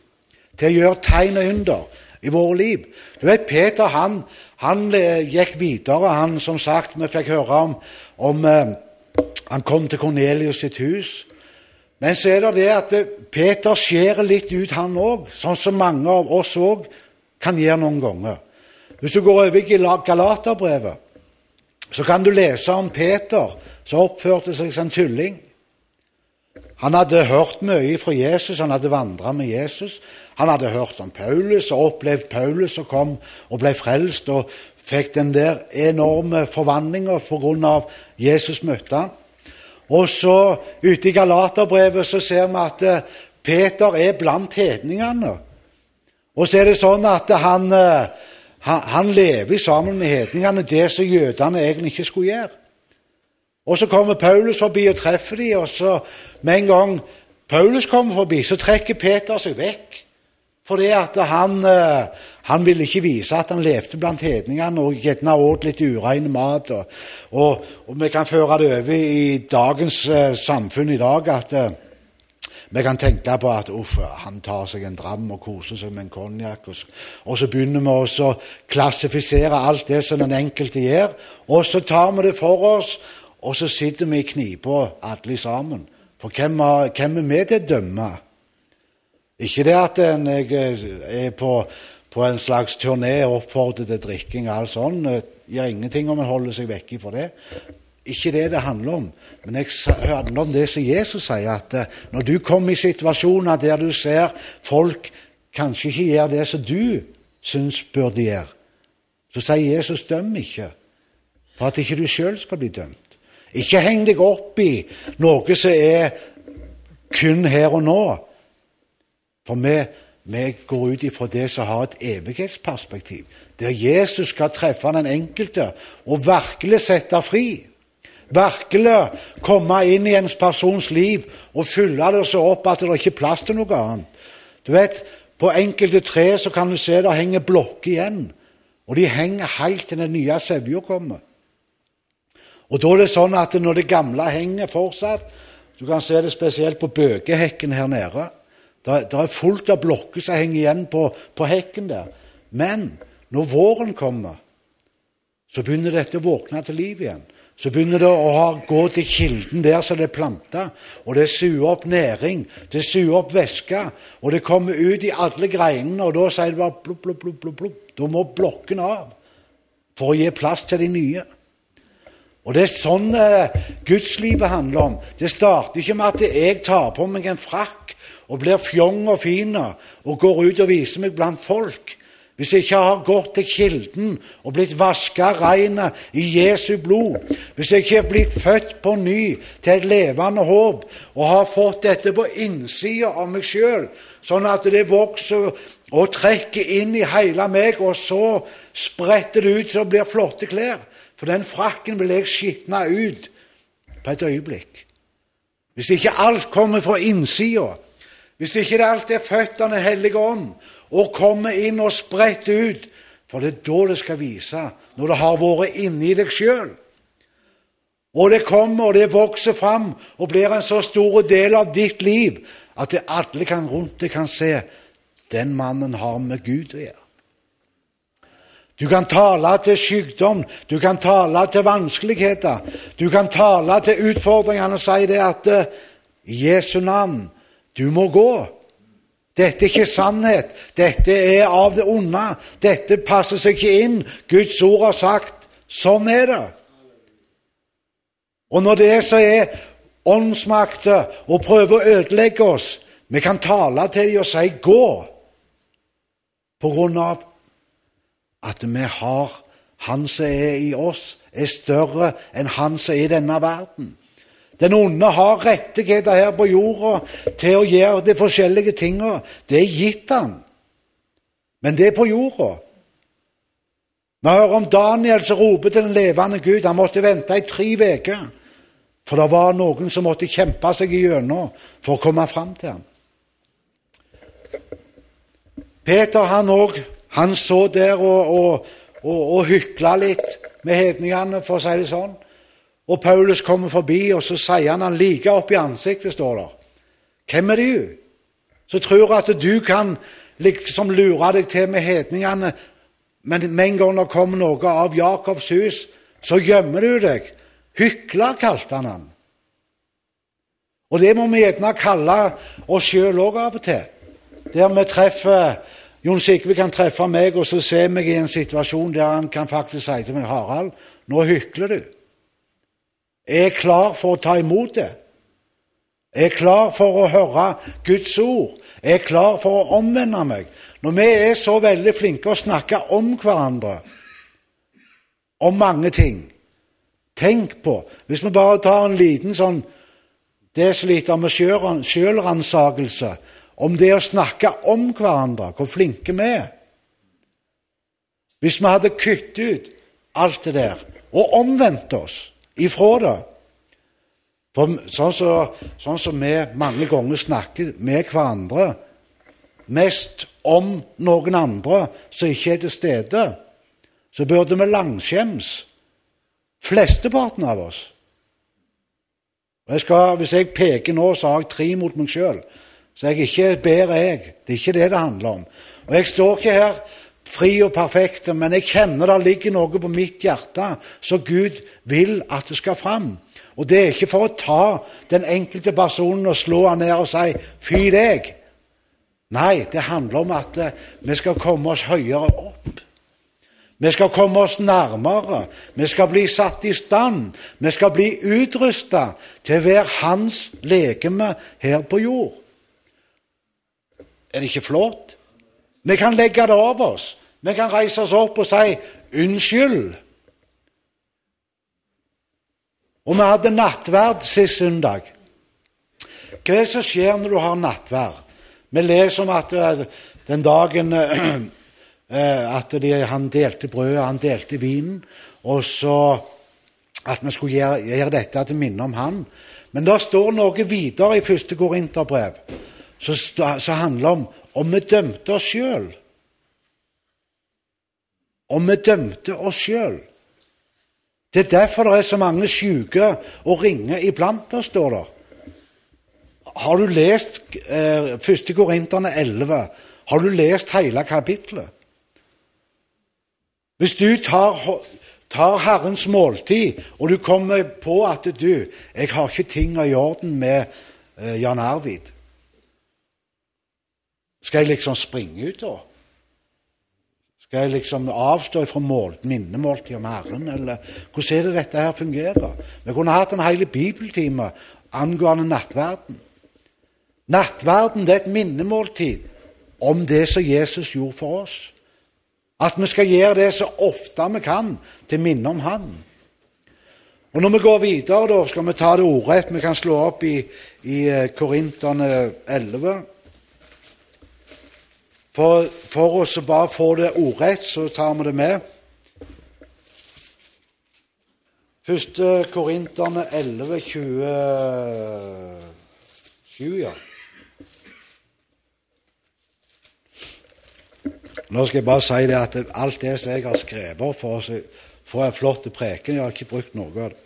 til å gjøre tegn og under i våre liv. Du vet, Peter han, han eh, gikk videre. Han, som sagt, Vi fikk høre om, om eh, Han kom til Kornelius sitt hus. Men så er det det at Peter skjærer litt ut, han òg, sånn som mange av oss òg kan gjøre noen ganger. Hvis du går over i Galaterbrevet, så kan du lese om Peter som oppførte seg som en tulling. Han hadde hørt mye fra Jesus, han hadde vandra med Jesus. Han hadde hørt om Paulus og opplevd Paulus som kom og ble frelst og fikk den der enorme forvandlinga pga. Jesus møtte han. Og så ute i Galaterbrevet så ser vi at eh, Peter er blant hedningene. Og så er det sånn at han, eh, han, han lever sammen med hedningene det som jødene egentlig ikke skulle gjøre. Og så kommer Paulus forbi og treffer dem, og så med en gang Paulus kommer forbi, så trekker Peter seg vekk. Fordi at han, eh, han ville ikke vise at han levde blant hedningene og gjerne åt litt urein mat. Og, og, og, vi kan føre det over i dagens uh, samfunn i dag at uh, vi kan tenke på at uff, han tar seg en dram og koser seg med en konjakk. Og, og, så begynner vi også å klassifisere alt det som den enkelte gjør. Og så tar vi det for oss, og så sitter vi i knipa alle sammen. For hvem, hvem er vi til å dømme? Ikke det at en er på, på en slags turné og oppfordrer til drikking og alt sånt. Gjør ingenting om en holder seg vekke fra det. Ikke det det handler om. Men jeg handler om det som Jesus sier, at eh, når du kommer i situasjoner der du ser folk kanskje ikke gjør det som du syns burde gjøre, så sier Jesus døm ikke, for at ikke du sjøl skal bli dømt. Ikke heng deg opp i noe som er kun her og nå. For vi, vi går ut ifra det som har et evighetsperspektiv, der Jesus skal treffe den enkelte og virkelig sette fri. Virkelig komme inn i en persons liv og fylle det så opp at det ikke er plass til noe annet. Du vet, På enkelte tre så kan du se det henger blokker igjen. Og de henger helt til den nye sevja kommer. Og da er det sånn at når det gamle henger fortsatt Du kan se det spesielt på bøkehekken her nede. Det er fullt av blokker som henger igjen på, på hekken der. Men når våren kommer, så begynner dette å våkne til liv igjen. Så begynner det å ha, gå til kilden der som det er planta, og det suger opp næring, det suger opp væske, og det kommer ut i alle greinene, og da sier det bare plopp, plopp, plopp, plopp, plopp. Da må blokken av for å gi plass til de nye. Og Det er sånn eh, gudslivet handler om. Det starter ikke med at jeg tar på meg en frakk og blir fjong og fin og går ut og viser meg blant folk. Hvis jeg ikke har gått til kilden og blitt vaska rein i Jesu blod, hvis jeg ikke er blitt født på ny til et levende håp og har fått dette på innsida av meg sjøl, sånn at det vokser og trekker inn i hele meg, og så spretter det ut så det blir flotte klær For den frakken vil jeg skitne ut på et øyeblikk. Hvis ikke alt kommer fra innsida, hvis ikke det alltid er født av Den hellige ånd og kommer inn og spredt ut. For det er da det skal vise, når det har vært inni deg sjøl. Og det kommer, og det vokser fram og blir en så stor del av ditt liv at det alle kan rundt deg kan se den mannen har med Gud å gjøre. Du kan tale til sykdom, du kan tale til vanskeligheter, du kan tale til utfordringene og si det at i Jesu navn, du må gå. Dette er ikke sannhet. Dette er av det onde. Dette passer seg ikke inn. Guds ord har sagt sånn er det. Og når det så er åndsmakter og prøver å ødelegge oss Vi kan tale til dem og si 'gå', på grunn av at vi har Han som er i oss, er større enn Han som er i denne verden. Den onde har rettigheter her på jorda til å gjøre de forskjellige tinga. Det er gitt han. Men det er på jorda. Vi hører om Daniel som roper til den levende Gud. Han måtte vente i tre uker. For det var noen som måtte kjempe seg igjennom for å komme fram til ham. Peter han òg, han så der og, og, og, og hykla litt med hedningene, for å si det sånn. Og Paulus kommer forbi, og så sier han han like opp i ansiktet, står der. Hvem er du? Så tror at du kan liksom lure deg til med hedningene, men med en gang det kommer noe av Jakobs hus, så gjemmer du deg. Hykler kalte han han. Og det må vi gjerne kalle oss sjøl òg av og til. Der vi treffer Jon Sigve kan treffe meg, og så ser meg i en situasjon der han kan faktisk si til meg 'Harald, nå hykler du'. Jeg er klar for å ta imot det. Jeg er klar for å høre Guds ord. Jeg er klar for å omvende meg. Når vi er så veldig flinke å snakke om hverandre, om mange ting Tenk på, hvis vi bare tar en liten sånn desiliter med sjølransakelse om det å snakke om hverandre, hvor flinke vi er. Hvis vi hadde kuttet ut alt det der og omvendt oss ifra det For sånn som sånn så vi mange ganger snakker med hverandre mest om noen andre som ikke er til stede, så burde vi langskjems, flesteparten av oss. Jeg skal, Hvis jeg peker nå, så har jeg tre mot meg sjøl. Så jeg ikke bedre, jeg. Det er ikke det det handler om. Og jeg står ikke her fri og perfekt, men jeg kjenner det ligger noe på mitt hjerte så Gud vil at det skal fram. Og det er ikke for å ta den enkelte personen og slå han ned og si 'fy deg'. Nei, det handler om at eh, vi skal komme oss høyere opp. Vi skal komme oss nærmere. Vi skal bli satt i stand. Vi skal bli utrusta til å være hans legeme her på jord. Er det ikke flott? Vi kan legge det over oss. Vi kan reise oss opp og si 'unnskyld'. Og vi hadde nattverd sist søndag. Hva er det som skjer når du har nattverd? Vi leser om at eh, den dagen eh, at de, han delte brødet, han delte vinen, og så at vi skulle gjøre, gjøre dette til minne om han. Men det står noe videre i første Korinterbrev som handler om om vi dømte oss sjøl. Om vi dømte oss sjøl. Det er derfor det er så mange syke og ringe iblant oss, står der. Har du lest eh, 1. Korinterne 11? Har du lest hele kapittelet? Hvis du tar, tar, Herrens måltid, og du kommer på at du jeg har ikke ting i orden med eh, Jan Arvid Skal jeg liksom springe ut, da? Skal jeg liksom avstå fra mål, minnemåltid om Herren, eller hvordan er det dette her fungerer? Vi kunne hatt en hel bibeltime angående nattverden. Nattverden det er et minnemåltid om det som Jesus gjorde for oss. At vi skal gjøre det så ofte vi kan til minne om Han. Og Når vi går videre, da, skal vi ta det ordrett. Vi kan slå opp i, i eh, Korinterne 11. For, for oss å bare få det ordrett, så tar vi det med. Første Korinterne 11, 27, ja. Nå skal jeg bare si det at alt det som jeg har skrevet for oss, får en flott preken, jeg har ikke brukt noe av det.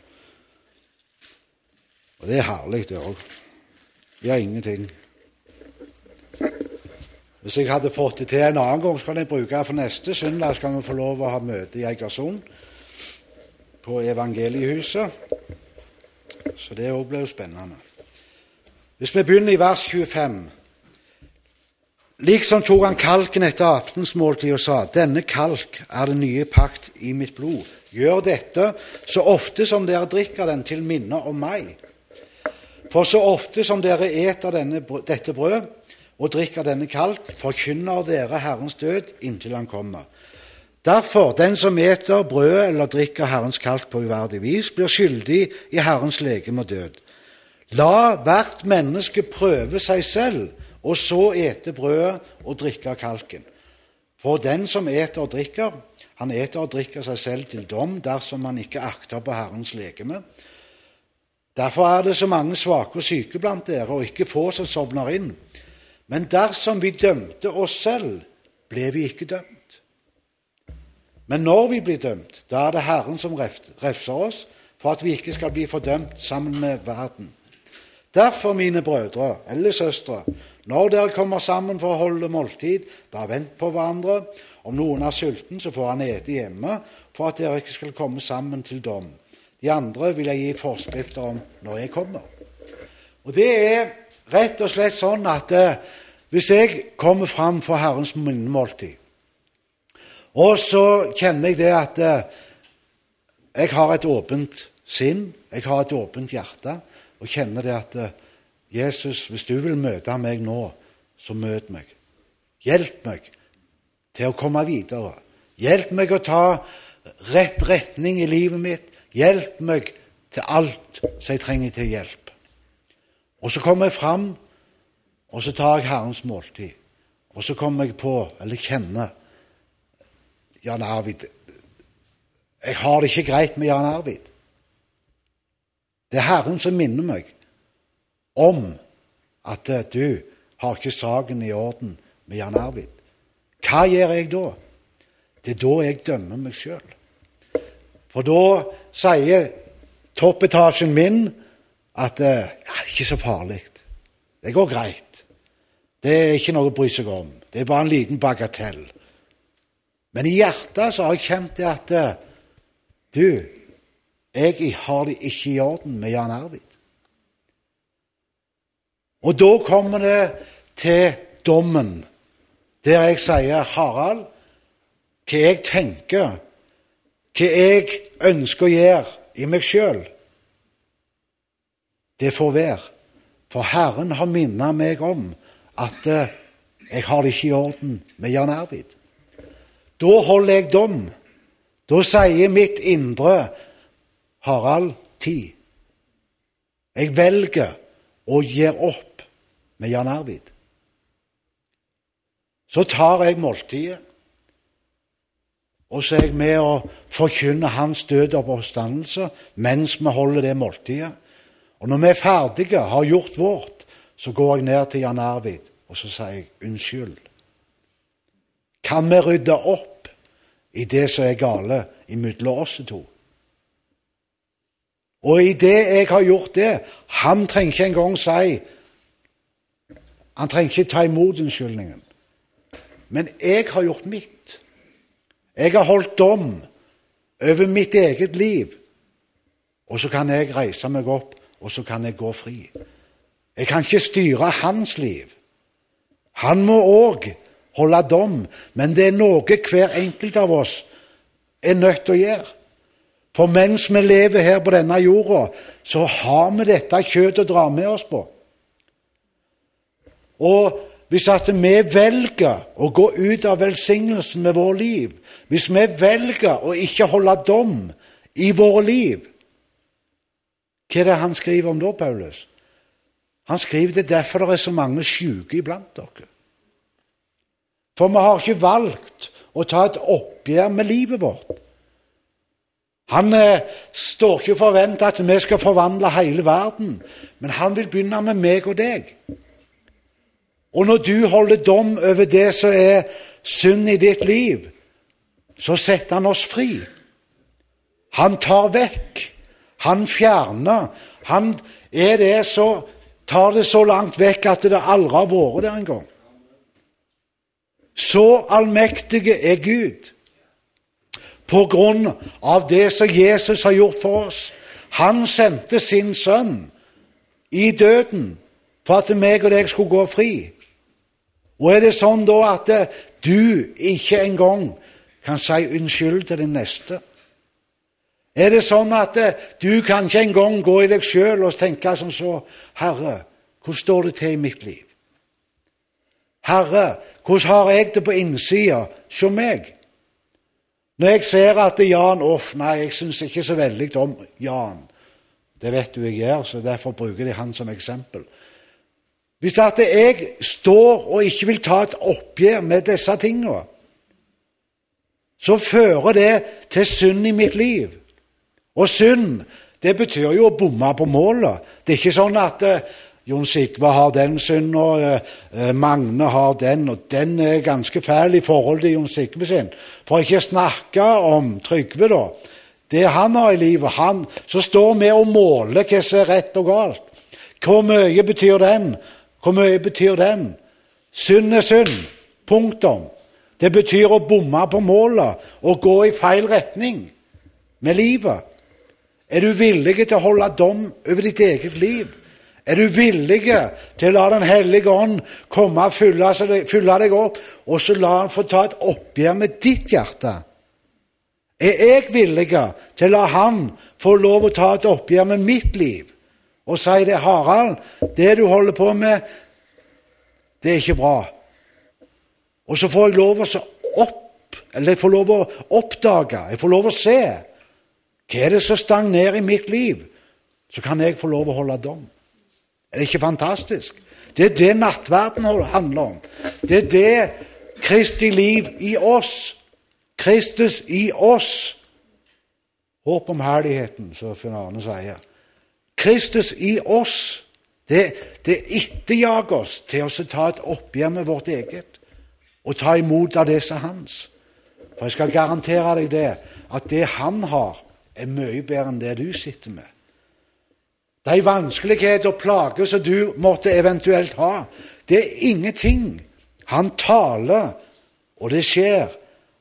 Og det er herlig, det òg. har ingenting. Hvis jeg hadde fått det til en annen gang, så kan jeg bruke det for neste søndag. skal vi få lov å ha møte i Egersund, på Evangeliehuset. Så det òg blir jo spennende. Hvis vi begynner i vers 25 Liksom tok han kalken etter aftensmåltid og sa:" Denne kalk er den nye pakt i mitt blod. Gjør dette så ofte som dere drikker den, til minne om meg. For så ofte som dere eter denne, dette brød og drikker denne kalk, forkynner dere Herrens død inntil Han kommer. Derfor, den som eter brødet eller drikker Herrens kalk på uverdig vis, blir skyldig i Herrens legeme og død. La hvert menneske prøve seg selv og så ete brødet og drikke kalken. For den som eter og drikker, han eter og drikker seg selv til dom dersom han ikke akter på Herrens legeme. Derfor er det så mange svake og syke blant dere, og ikke få som sovner inn. Men dersom vi dømte oss selv, ble vi ikke dømt. Men når vi blir dømt, da er det Herren som refser oss, for at vi ikke skal bli fordømt sammen med verden. Derfor, mine brødre eller søstre, når dere kommer sammen for å holde måltid, da vent på hverandre. Om noen er sulten, så får han ete hjemme, for at dere ikke skal komme sammen til dom. De andre vil jeg gi forskrifter om når jeg kommer. Og Det er rett og slett sånn at eh, hvis jeg kommer fram for Herrens minnemåltid, og så kjenner jeg det at eh, jeg har et åpent sinn, jeg har et åpent hjerte, og kjenner det at eh, Jesus, hvis du vil møte meg nå, så møt meg. Hjelp meg til å komme videre. Hjelp meg å ta rett retning i livet mitt. Hjelp meg til alt som jeg trenger til hjelp. Og så kommer jeg fram, og så tar jeg Herrens måltid. Og så kommer jeg på, eller kjenner Jan Arvid Jeg har det ikke greit med Jan Arvid. Det er Herren som minner meg om at eh, du har ikke saken i orden med Jan Arvid. Hva gjør jeg da? Det er da jeg dømmer meg sjøl. For da sier toppetasjen min at det ja, ikke så farlig. Det går greit. Det er ikke noe å bry seg om. Det er bare en liten bagatell. Men i hjertet så har jeg kjent det at eh, du, jeg har det ikke i orden med Jan Arvid. Og da kommer det til dommen, der jeg sier, Harald, hva jeg tenker, hva jeg ønsker å gjøre i meg sjøl, det får være. For Herren har minnet meg om at eh, jeg har det ikke i orden med Jan Arvid. Da holder jeg dom. Da sier mitt indre Harald ti. Jeg velger å gi opp med Jan Arvid. Så tar jeg måltidet, og så er jeg med å forkynne hans død og oppstandelse mens vi holder det måltidet. Og når vi er ferdige, har gjort vårt, så går jeg ned til Jan Arvid og så sier jeg unnskyld. Kan vi rydde opp i det som er gale imellom oss to? Og i det jeg har gjort det Han trenger ikke engang si Han trenger ikke ta imot unnskyldningen. Men jeg har gjort mitt. Jeg har holdt dom over mitt eget liv. Og så kan jeg reise meg opp, og så kan jeg gå fri. Jeg kan ikke styre hans liv. Han må òg holde dom, men det er noe hver enkelt av oss er nødt til å gjøre. For mens vi lever her på denne jorda, så har vi dette kjøttet å dra med oss på. Og hvis at vi velger å gå ut av velsignelsen med vårt liv, hvis vi velger å ikke holde dom i våre liv Hva er det han skriver om da, Paulus? Han skriver det derfor det er så mange syke iblant dere. For vi har ikke valgt å ta et oppgjør med livet vårt. Han eh, står ikke og forventer at vi skal forvandle hele verden, men han vil begynne med meg og deg. Og når du holder dom over det som er synd i ditt liv, så setter han oss fri. Han tar vekk, han fjerner. Han er det så, tar det så langt vekk at det aldri har vært der engang. Så allmektige er Gud. På grunn av det som Jesus har gjort for oss. Han sendte sin sønn i døden for at meg og deg skulle gå fri. Og er det sånn da at du ikke engang kan si unnskyld til din neste? Er det sånn at du kan ikke engang gå i deg sjøl og tenke som så Herre, hvordan står det til i mitt liv? Herre, hvordan har jeg det på innsida? Se meg. Når jeg ser at Jan Off Nei, jeg syns ikke så veldig om Jan. Det vet du jeg gjør, så derfor bruker jeg han som eksempel. Hvis at jeg står og ikke vil ta et oppgjør med disse tingene, så fører det til synd i mitt liv. Og synd, det betyr jo å bomme på målet. Det er ikke sånn at eh, Jon Sigve har den synda, eh, eh, Magne har den, og den er ganske fæl i forhold til Jon Sigve sin. For ikke å snakke om Trygve, da. Det han har i livet han, Så står vi og måler hva som er rett og galt. Hvor mye betyr den? Hvor mye betyr den? Synd er synd. Punktum. Det betyr å bomme på målet og gå i feil retning med livet. Er du villig til å holde dom over ditt eget liv? Er du villig til å la Den hellige ånd komme og fylle, deg opp, og så la han få ta et oppgjør med ditt hjerte? Er jeg villig til å la han få lov å ta et oppgjør med mitt liv og si det, Harald, det du holder på med, det er ikke bra. Og så får jeg lov å opp, eller jeg får lov å oppdage, jeg får lov å se hva er det som stagnerer i mitt liv. Så kan jeg få lov å holde dom. Er det ikke fantastisk? Det er det nattverden handler om. Det er det Kristi liv i oss Kristus i oss. Håp om herligheten, som Finn Arne sier. Kristus i oss. Det, det etterjager oss til å ta et oppgjør med vårt eget og ta imot av det som er hans. For jeg skal garantere deg det, at det han har, er mye bedre enn det du sitter med. De vanskeligheter og plager som du måtte eventuelt ha, det er ingenting. Han taler, og det skjer.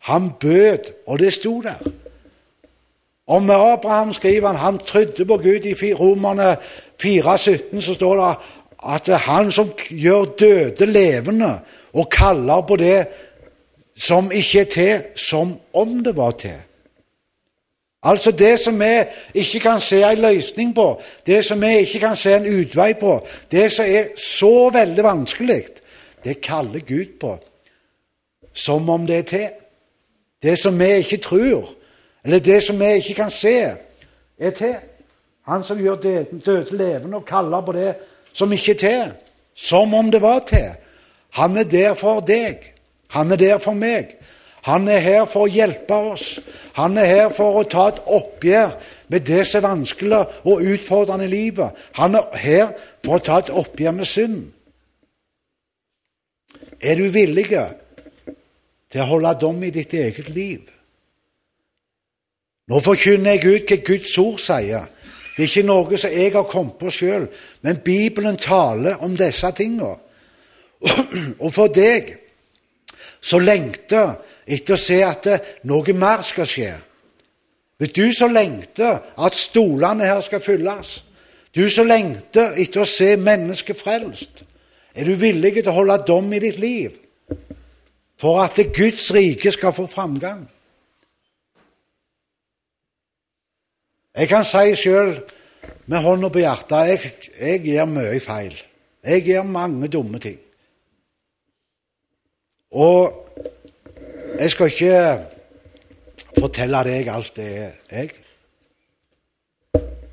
Han bød, og det sto der. Og med Abraham skriver han han trodde på Gud i Romerne 4,17, så står det at han som gjør døde levende, og kaller på det som ikke er til, som om det var til. Altså det som vi ikke kan se en løsning på, det som vi ikke kan se en utvei på, det som er så veldig vanskelig, det kaller Gud på som om det er til. Det som vi ikke tror, eller det som vi ikke kan se, er til. Han som gjør døde levende og kaller på det som ikke er til, som om det var til. Han er der for deg. Han er der for meg. Han er her for å hjelpe oss. Han er her for å ta et oppgjør med det som er vanskelig og utfordrende i livet. Han er her for å ta et oppgjør med synd. Er du villig til å holde dom i ditt eget liv? Nå forkynner jeg ut hva Guds ord sier. Det er ikke noe som jeg har kommet på sjøl, men Bibelen taler om disse tingene. Og for deg som lengter etter å se at noe mer skal skje Hvis du som lengter at stolene her skal fylles, du som lengter etter å se mennesket frelst, er du villig til å holde dom i ditt liv for at Guds rike skal få framgang? Jeg kan si sjøl med hånda på hjertet jeg, jeg gjør mye feil. Jeg gjør mange dumme ting. Og jeg skal ikke fortelle deg alt det er, jeg.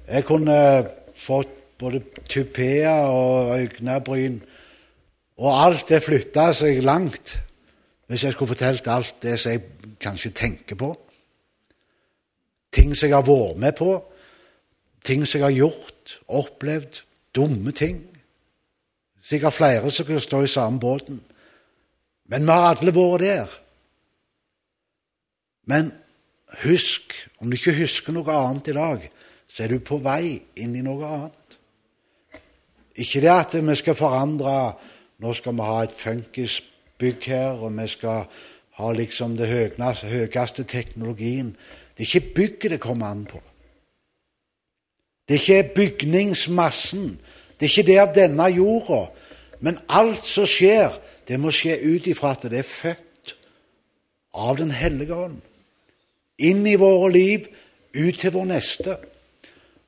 Jeg kunne fått både tupeer og øyebryn, og alt det flytta seg langt hvis jeg skulle fortalt alt det som jeg kanskje tenker på. Ting som jeg har vært med på, ting som jeg har gjort, opplevd, dumme ting. Sikkert flere som kunne stå i samme båten. Men vi har alle vært der. Men husk, om du ikke husker noe annet i dag, så er du på vei inn i noe annet. Ikke det at vi skal forandre Nå skal vi ha et funkisbygg her, og vi skal ha liksom det høyeste teknologien. Det er ikke bygget det kommer an på. Det er ikke bygningsmassen. Det er ikke det av denne jorda. Men alt som skjer, det må skje ut ifra at det er født av Den hellige ånd. Inn i våre liv, ut til vår neste.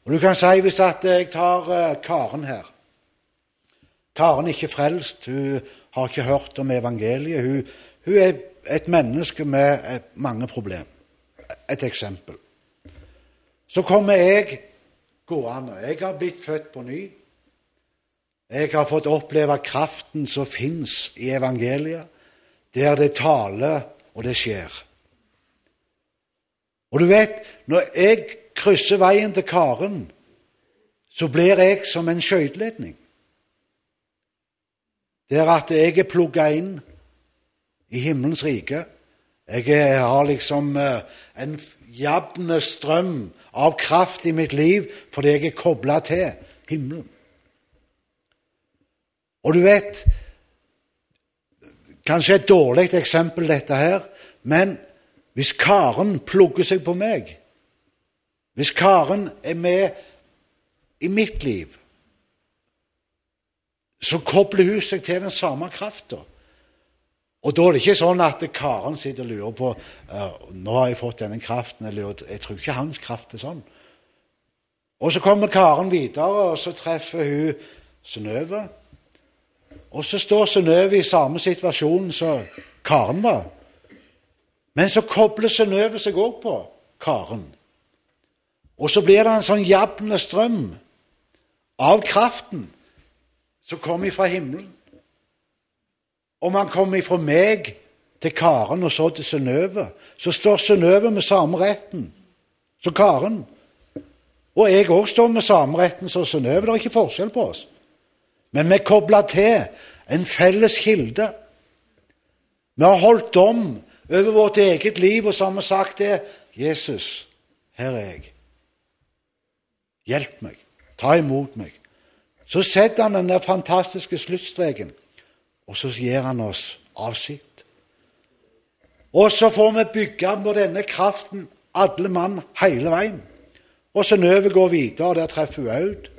Og Du kan si hvis at jeg tar uh, Karen her Karen er ikke frelst, hun har ikke hørt om evangeliet. Hun, hun er et menneske med eh, mange problemer. Et eksempel. Så kommer jeg gående. Jeg har blitt født på ny. Jeg har fått oppleve kraften som fins i evangeliet, der det taler, og det skjer. Og du vet, når jeg krysser veien til Karen, så blir jeg som en skøyteledning. Der at jeg er plugga inn i himmelens rike. Jeg har liksom eh, en jevn strøm av kraft i mitt liv fordi jeg er kobla til himmelen. Og du vet Kanskje et dårlig eksempel, dette her, men hvis Karen plugger seg på meg Hvis Karen er med i mitt liv, så kobler hun seg til den samme krafta. Og da er det ikke sånn at Karen sitter og lurer på nå har jeg fått denne kraften. Eller, jeg tror ikke hans kraft er sånn. Og så kommer Karen videre, og så treffer hun Synnøve. Og så står Synnøve i samme situasjon som Karen var. Men så kobler Synnøve seg òg på Karen. Og så blir det en sånn jevn strøm av kraften som kommer fra himmelen. Om han kommer ifra meg til Karen og så til Synnøve, så står Synnøve med samme retten som Karen. Og jeg òg står med samme retten som Synnøve. Det er ikke forskjell på oss. Men vi kobler til en felles kilde. Vi har holdt dom over vårt eget liv, og så har vi sagt det. Jesus, her er jeg. Hjelp meg. Ta imot meg. Så setter han den der fantastiske sluttstreken, og så gir han oss avsikt. Og så får vi bygge på denne kraften, alle mann, hele veien. Og Synnøve går videre, og der treffer hun Aud.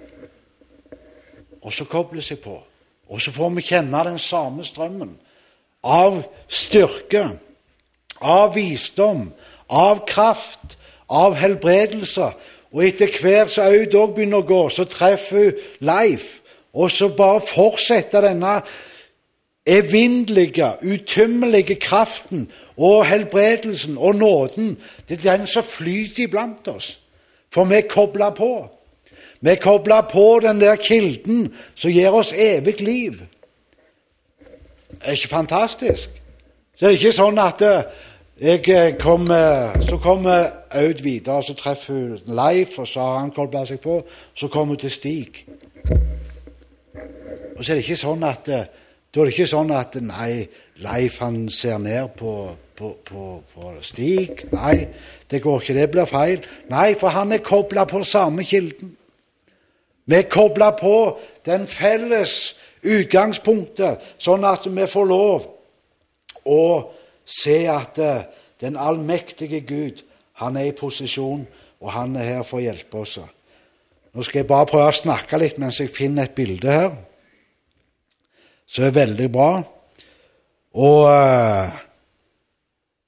Og så kobler seg på. Og så får vi kjenne den samme strømmen av styrke, av visdom, av kraft, av helbredelse. Og etter hvert som Aud òg begynner å gå, så treffer hun Leif. Og så bare fortsetter denne evinnelige, utømmelige kraften og helbredelsen og nåden. Det er den som flyter iblant oss. For vi er kobla på. Vi er kobla på den der kilden som gir oss evig liv. Det er ikke fantastisk? Så det er ikke sånn at eh, jeg kommer, så kommer Aud videre, så treffer hun Leif, og så har han kobla seg på. Så kommer hun til Stig. Og så er det ikke sånn at eh, da er det ikke sånn at nei, Leif han ser ned på, på, på, på Stig. Nei, det går ikke. Det blir feil. Nei, for han er kobla på samme kilden. Vi er kobla på den felles utgangspunktet, sånn at vi får lov å se at eh, den allmektige Gud, han er i posisjon, og han er her for å hjelpe oss. Nå skal jeg bare prøve å snakke litt mens jeg finner et bilde her som er veldig bra. Og eh,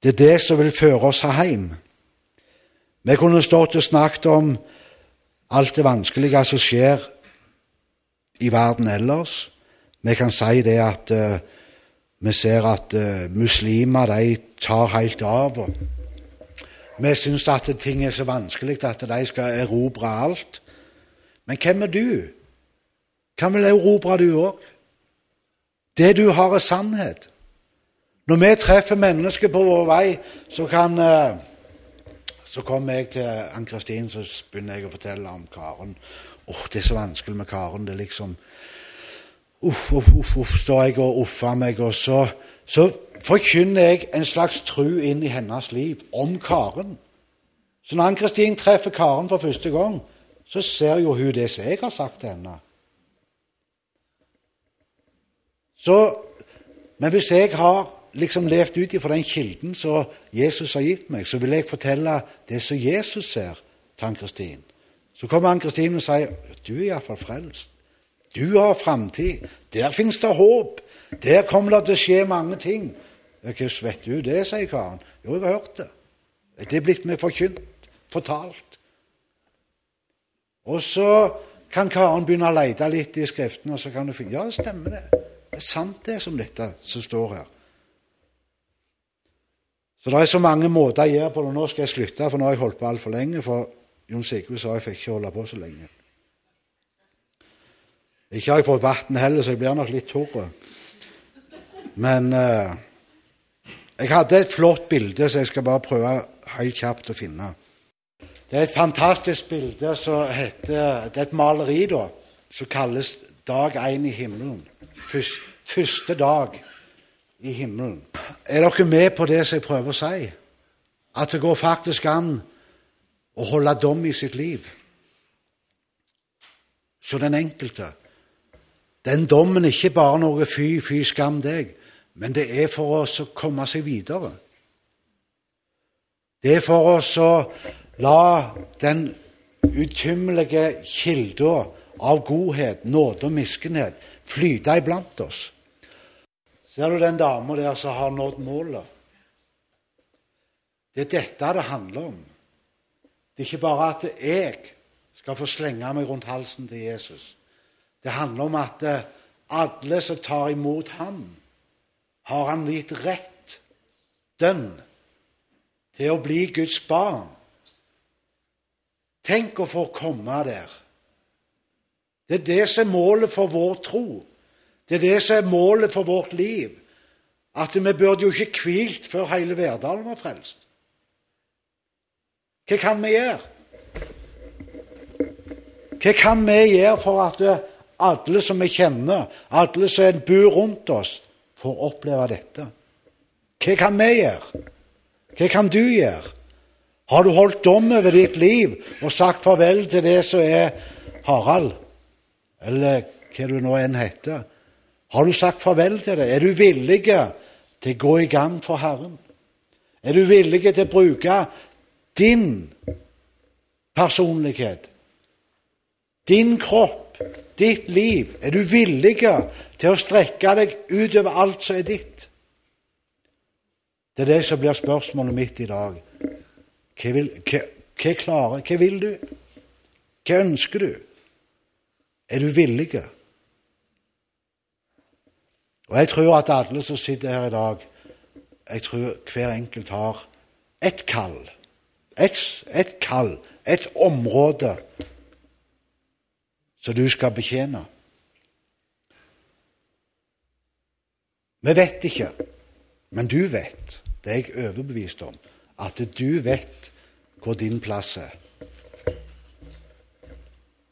det er det som vil føre oss hjem. Vi kunne stått og snakket om alt det vanskelige som skjer i verden ellers. Vi kan si det at uh, vi ser at uh, muslimer de tar helt av. og Vi syns at ting er så vanskelig at de skal erobre alt. Men hvem er du? Hvem vil erobre du òg? Det du har, er sannhet. Når vi treffer mennesker på vår vei, så kan uh, så kommer jeg til Ann-Kristin så begynner jeg å fortelle om Karen. Åh, oh, det er så vanskelig med Karen. Det er liksom Uff, uff, uff, uff står jeg og uffer meg. Og så, så forkynner jeg en slags tru inn i hennes liv om Karen. Så når Ann-Kristin treffer Karen for første gang, så ser jo hun det som jeg har sagt til henne. Så, men hvis jeg har liksom levd ut ifra den kilden som Jesus har gitt meg, så vil jeg fortelle det som Jesus ser til Ann-Kristin. Så kommer Ann-Kristin og sier du er iallfall frelst. Du har framtid. Der fins det håp. Der kommer det til å skje mange ting. Hvordan vet du det, sier Karen. Jo, jeg har hørt det. Det er blitt meg forkynt, fortalt. Og så kan Karen begynne å lete litt i Skriftene, og så kan du finne Ja, stemmer det. Det er sant, det som dette som står her. Så det er så mange måter jeg gjør på det. Nå skal jeg slutte, for nå har jeg holdt på altfor lenge. For Jon Sigurd sa jeg fikk ikke holde på så lenge. Ikke har jeg fått vann heller, så jeg blir nok litt tørr. Men eh, jeg hadde et flott bilde, så jeg skal bare prøve helt kjapt å finne. Det er et fantastisk bilde som heter Det er et maleri da, som kalles 'Dag én i himmelen'. Første dag i himmelen. Er dere med på det som jeg prøver å si? At det går faktisk an å holde dom i sitt liv. Så den enkelte. Den dommen er ikke bare noe fy, fy, skam deg, men det er for oss å komme seg videre. Det er for oss å la den utymmelige kilda av godhet, nåde og miskunnhet flyte iblant oss. Ser du den dama der som har nådd målet? Det er dette det handler om. Det er ikke bare at jeg skal få slenge meg rundt halsen til Jesus. Det handler om at alle som tar imot ham, har han gitt rett, dønn, til å bli Guds barn. Tenk å få komme der. Det er det som er målet for vår tro. Det er det som er målet for vårt liv. at vi burde jo ikke hvilt før hele Verdalen var frelst. Hva kan vi gjøre? Hva kan vi gjøre for at alle som vi kjenner, alle som bor rundt oss, får oppleve dette? Hva kan vi gjøre? Hva kan du gjøre? Har du holdt dom over ditt liv og sagt farvel til det som er Harald, eller hva du nå enn heter? Har du sagt farvel til det? Er du villig til å gå i gang for Herren? Er du villig til å bruke din personlighet, din kropp, ditt liv? Er du villig til å strekke deg utover alt som er ditt? Det er det som blir spørsmålet mitt i dag. Hva, vil, hva, hva klarer Hva vil du? Hva ønsker du? Er du villig? Og jeg tror at alle som sitter her i dag, jeg tror hver enkelt har et kall. Et, et kall, et område som du skal betjene. Vi vet ikke, men du vet, det er jeg overbevist om, at du vet hvor din plass er.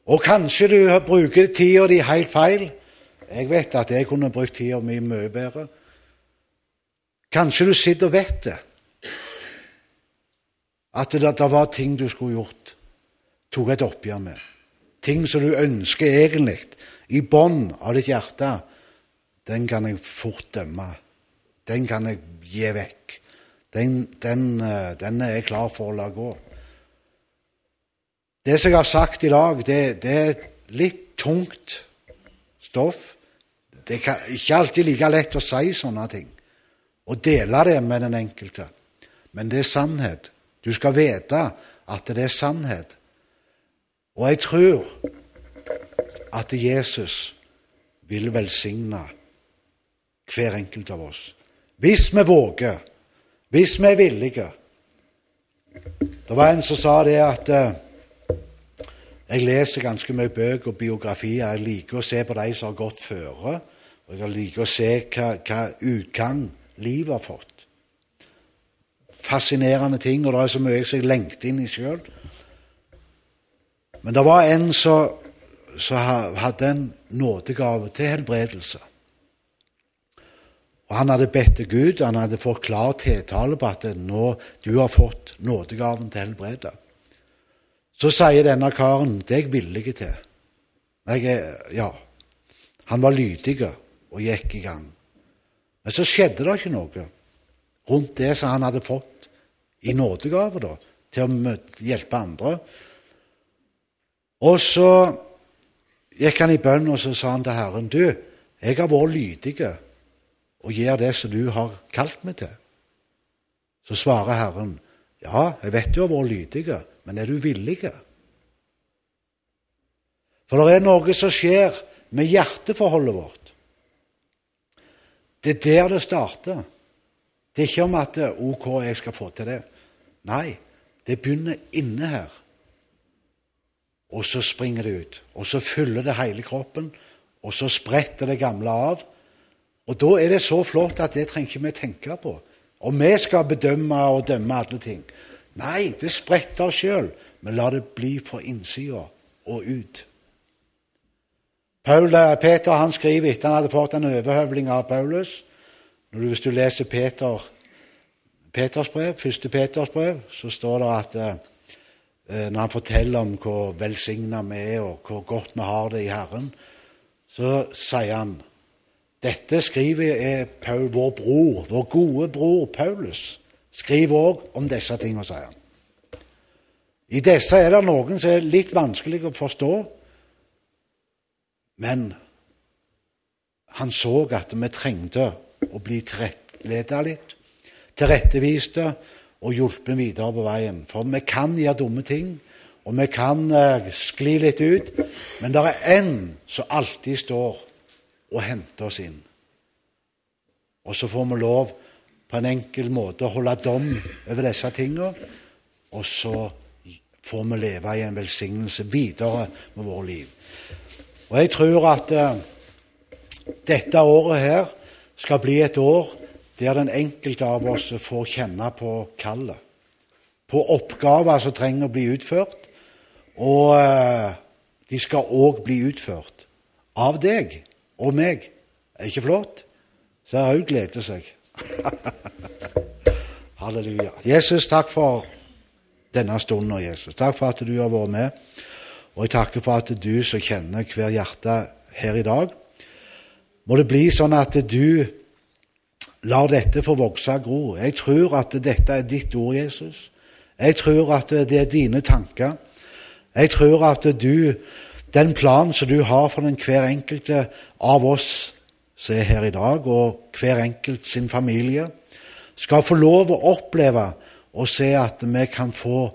Og kanskje du bruker tida di helt feil. Jeg vet at jeg kunne brukt tida mi mye bedre. Kanskje du sitter og vet det. At det, det var ting du skulle gjort, tok et oppgjør med. Ting som du ønsker egentlig, i bånn av ditt hjerte. Den kan jeg fort dømme. Den kan jeg gi vekk. Den, den, eh, den er jeg klar for å la gå. Det som jeg har sagt i dag, det, det er litt tungt stoff. Det er ikke alltid like lett å si sånne ting og dele det med den enkelte. Men det er sannhet. Du skal vite at det er sannhet. Og jeg tror at Jesus vil velsigne hver enkelt av oss. Hvis vi våger, hvis vi er villige. Det var en som sa det at eh, jeg leser ganske mye bøker og biografier. Jeg liker å se på de som har gått føre. Og jeg liker å se hva, hva utgang livet har fått. Fascinerende ting, og det er så mye jeg lengter inn i sjøl. Men det var en som, hadde en nådegave til helbredelse. Og Han hadde bedt til Gud, han hadde fått klar tiltale på at nå, du har fått nådegaven til helbrede. Så sier denne karen det er jeg villig til. Jeg, ja, Han var lydig og gikk i gang. Men så skjedde det ikke noe rundt det som han hadde fått i nådegave da, til å hjelpe andre. Og så gikk han i bønn og så sa han til Herren du, jeg har vært lydig og gjør det som du har kalt meg til. Så svarer Herren ja, jeg vet du har vært lydig, men er du villig? For det er noe som skjer med hjerteforholdet vårt. Det er der det starter. Det er ikke om at OK, jeg skal få til det. Nei, det begynner inne her. Og så springer det ut. Og så fyller det hele kroppen. Og så spretter det gamle av. Og da er det så flott at det trenger ikke vi tenke på. Og vi skal bedømme og dømme alle ting. Nei, det spretter sjøl, men la det bli fra innsida og ut. Paul, eh, Peter han skriver etter han hadde fått en overhøvling av Paulus Hvis du leser Peter, Peters brev, første Peters brev, så står det at eh når han forteller om hvor velsigna vi er, og hvor godt vi har det i Herren, så sier han dette skriver er Paul, vår bror, vår gode bror Paulus. Skriv òg om disse tingene, sier han. I disse er det noen som er litt vanskelig å forstå, men han så at vi trengte å bli tilretteledet litt, tilretteviste og hjulpet videre på veien. For vi kan gjøre dumme ting, og vi kan eh, skli litt ut, men det er en som alltid står og henter oss inn. Og så får vi lov på en enkel måte å holde dom over disse tingene. Og så får vi leve i en velsignelse videre med vårt liv. Og jeg tror at eh, dette året her skal bli et år der den enkelte av oss får kjenne på kallet. På oppgaver som trenger å bli utført. Og eh, de skal òg bli utført av deg og meg. Er ikke flott? Så hun gleder seg. Halleluja. Jesus, takk for denne stunden, Jesus. Takk for at du har vært med. Og jeg takker for at du som kjenner hver hjerte her i dag, må det bli sånn at du lar dette få vokse og gro. Jeg tror at dette er ditt ord, Jesus. Jeg tror at det er dine tanker. Jeg tror at du, den planen som du har for den hver enkelte av oss som er her i dag, og hver enkelt sin familie, skal få lov å oppleve og se at vi kan få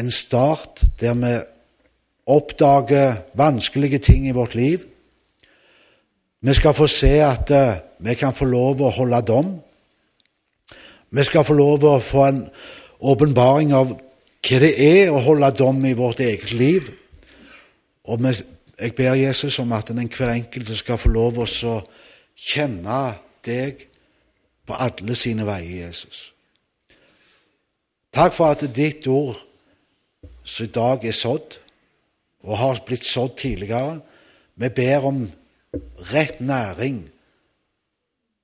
en start der vi oppdager vanskelige ting i vårt liv. Vi skal få se at uh, vi kan få lov å holde dom. Vi skal få lov å få en åpenbaring av hva det er å holde dom i vårt eget liv. Og jeg ber Jesus om at den hver enkelte skal få lov å kjenne deg på alle sine veier, Jesus. Takk for at ditt ord som i dag er sådd, og har blitt sådd tidligere, vi ber om rett næring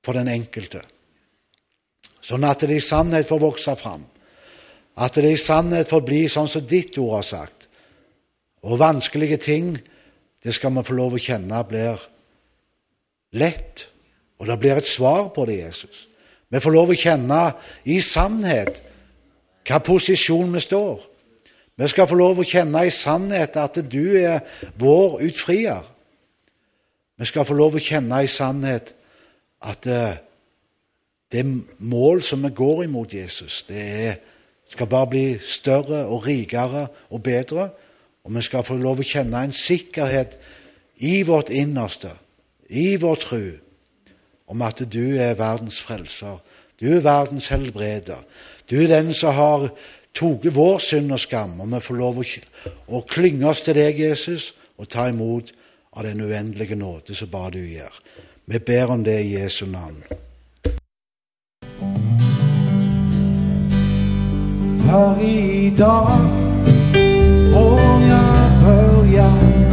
for den enkelte, sånn at det i sannhet får vokse fram. At det i sannhet får bli sånn som ditt ord har sagt. Og vanskelige ting, det skal vi få lov å kjenne blir lett. Og det blir et svar på det, Jesus. Vi får lov å kjenne i sannhet hva posisjon vi står. Vi skal få lov å kjenne i sannhet at du er vår utfrier. Vi skal få lov å kjenne i sannhet at eh, det mål som vi går imot Jesus, det er, skal bare bli større og rikere og bedre. Og vi skal få lov å kjenne en sikkerhet i vårt innerste, i vår tro, om at du er verdens frelser. Du er verdens helbreder. Du er den som har tatt vår synd og skam, og vi får lov å, å klynge oss til deg, Jesus, og ta imot av den uendelige nåde som bare du gjør. Vi ber om det i Jesu navn. For i dag får jeg börja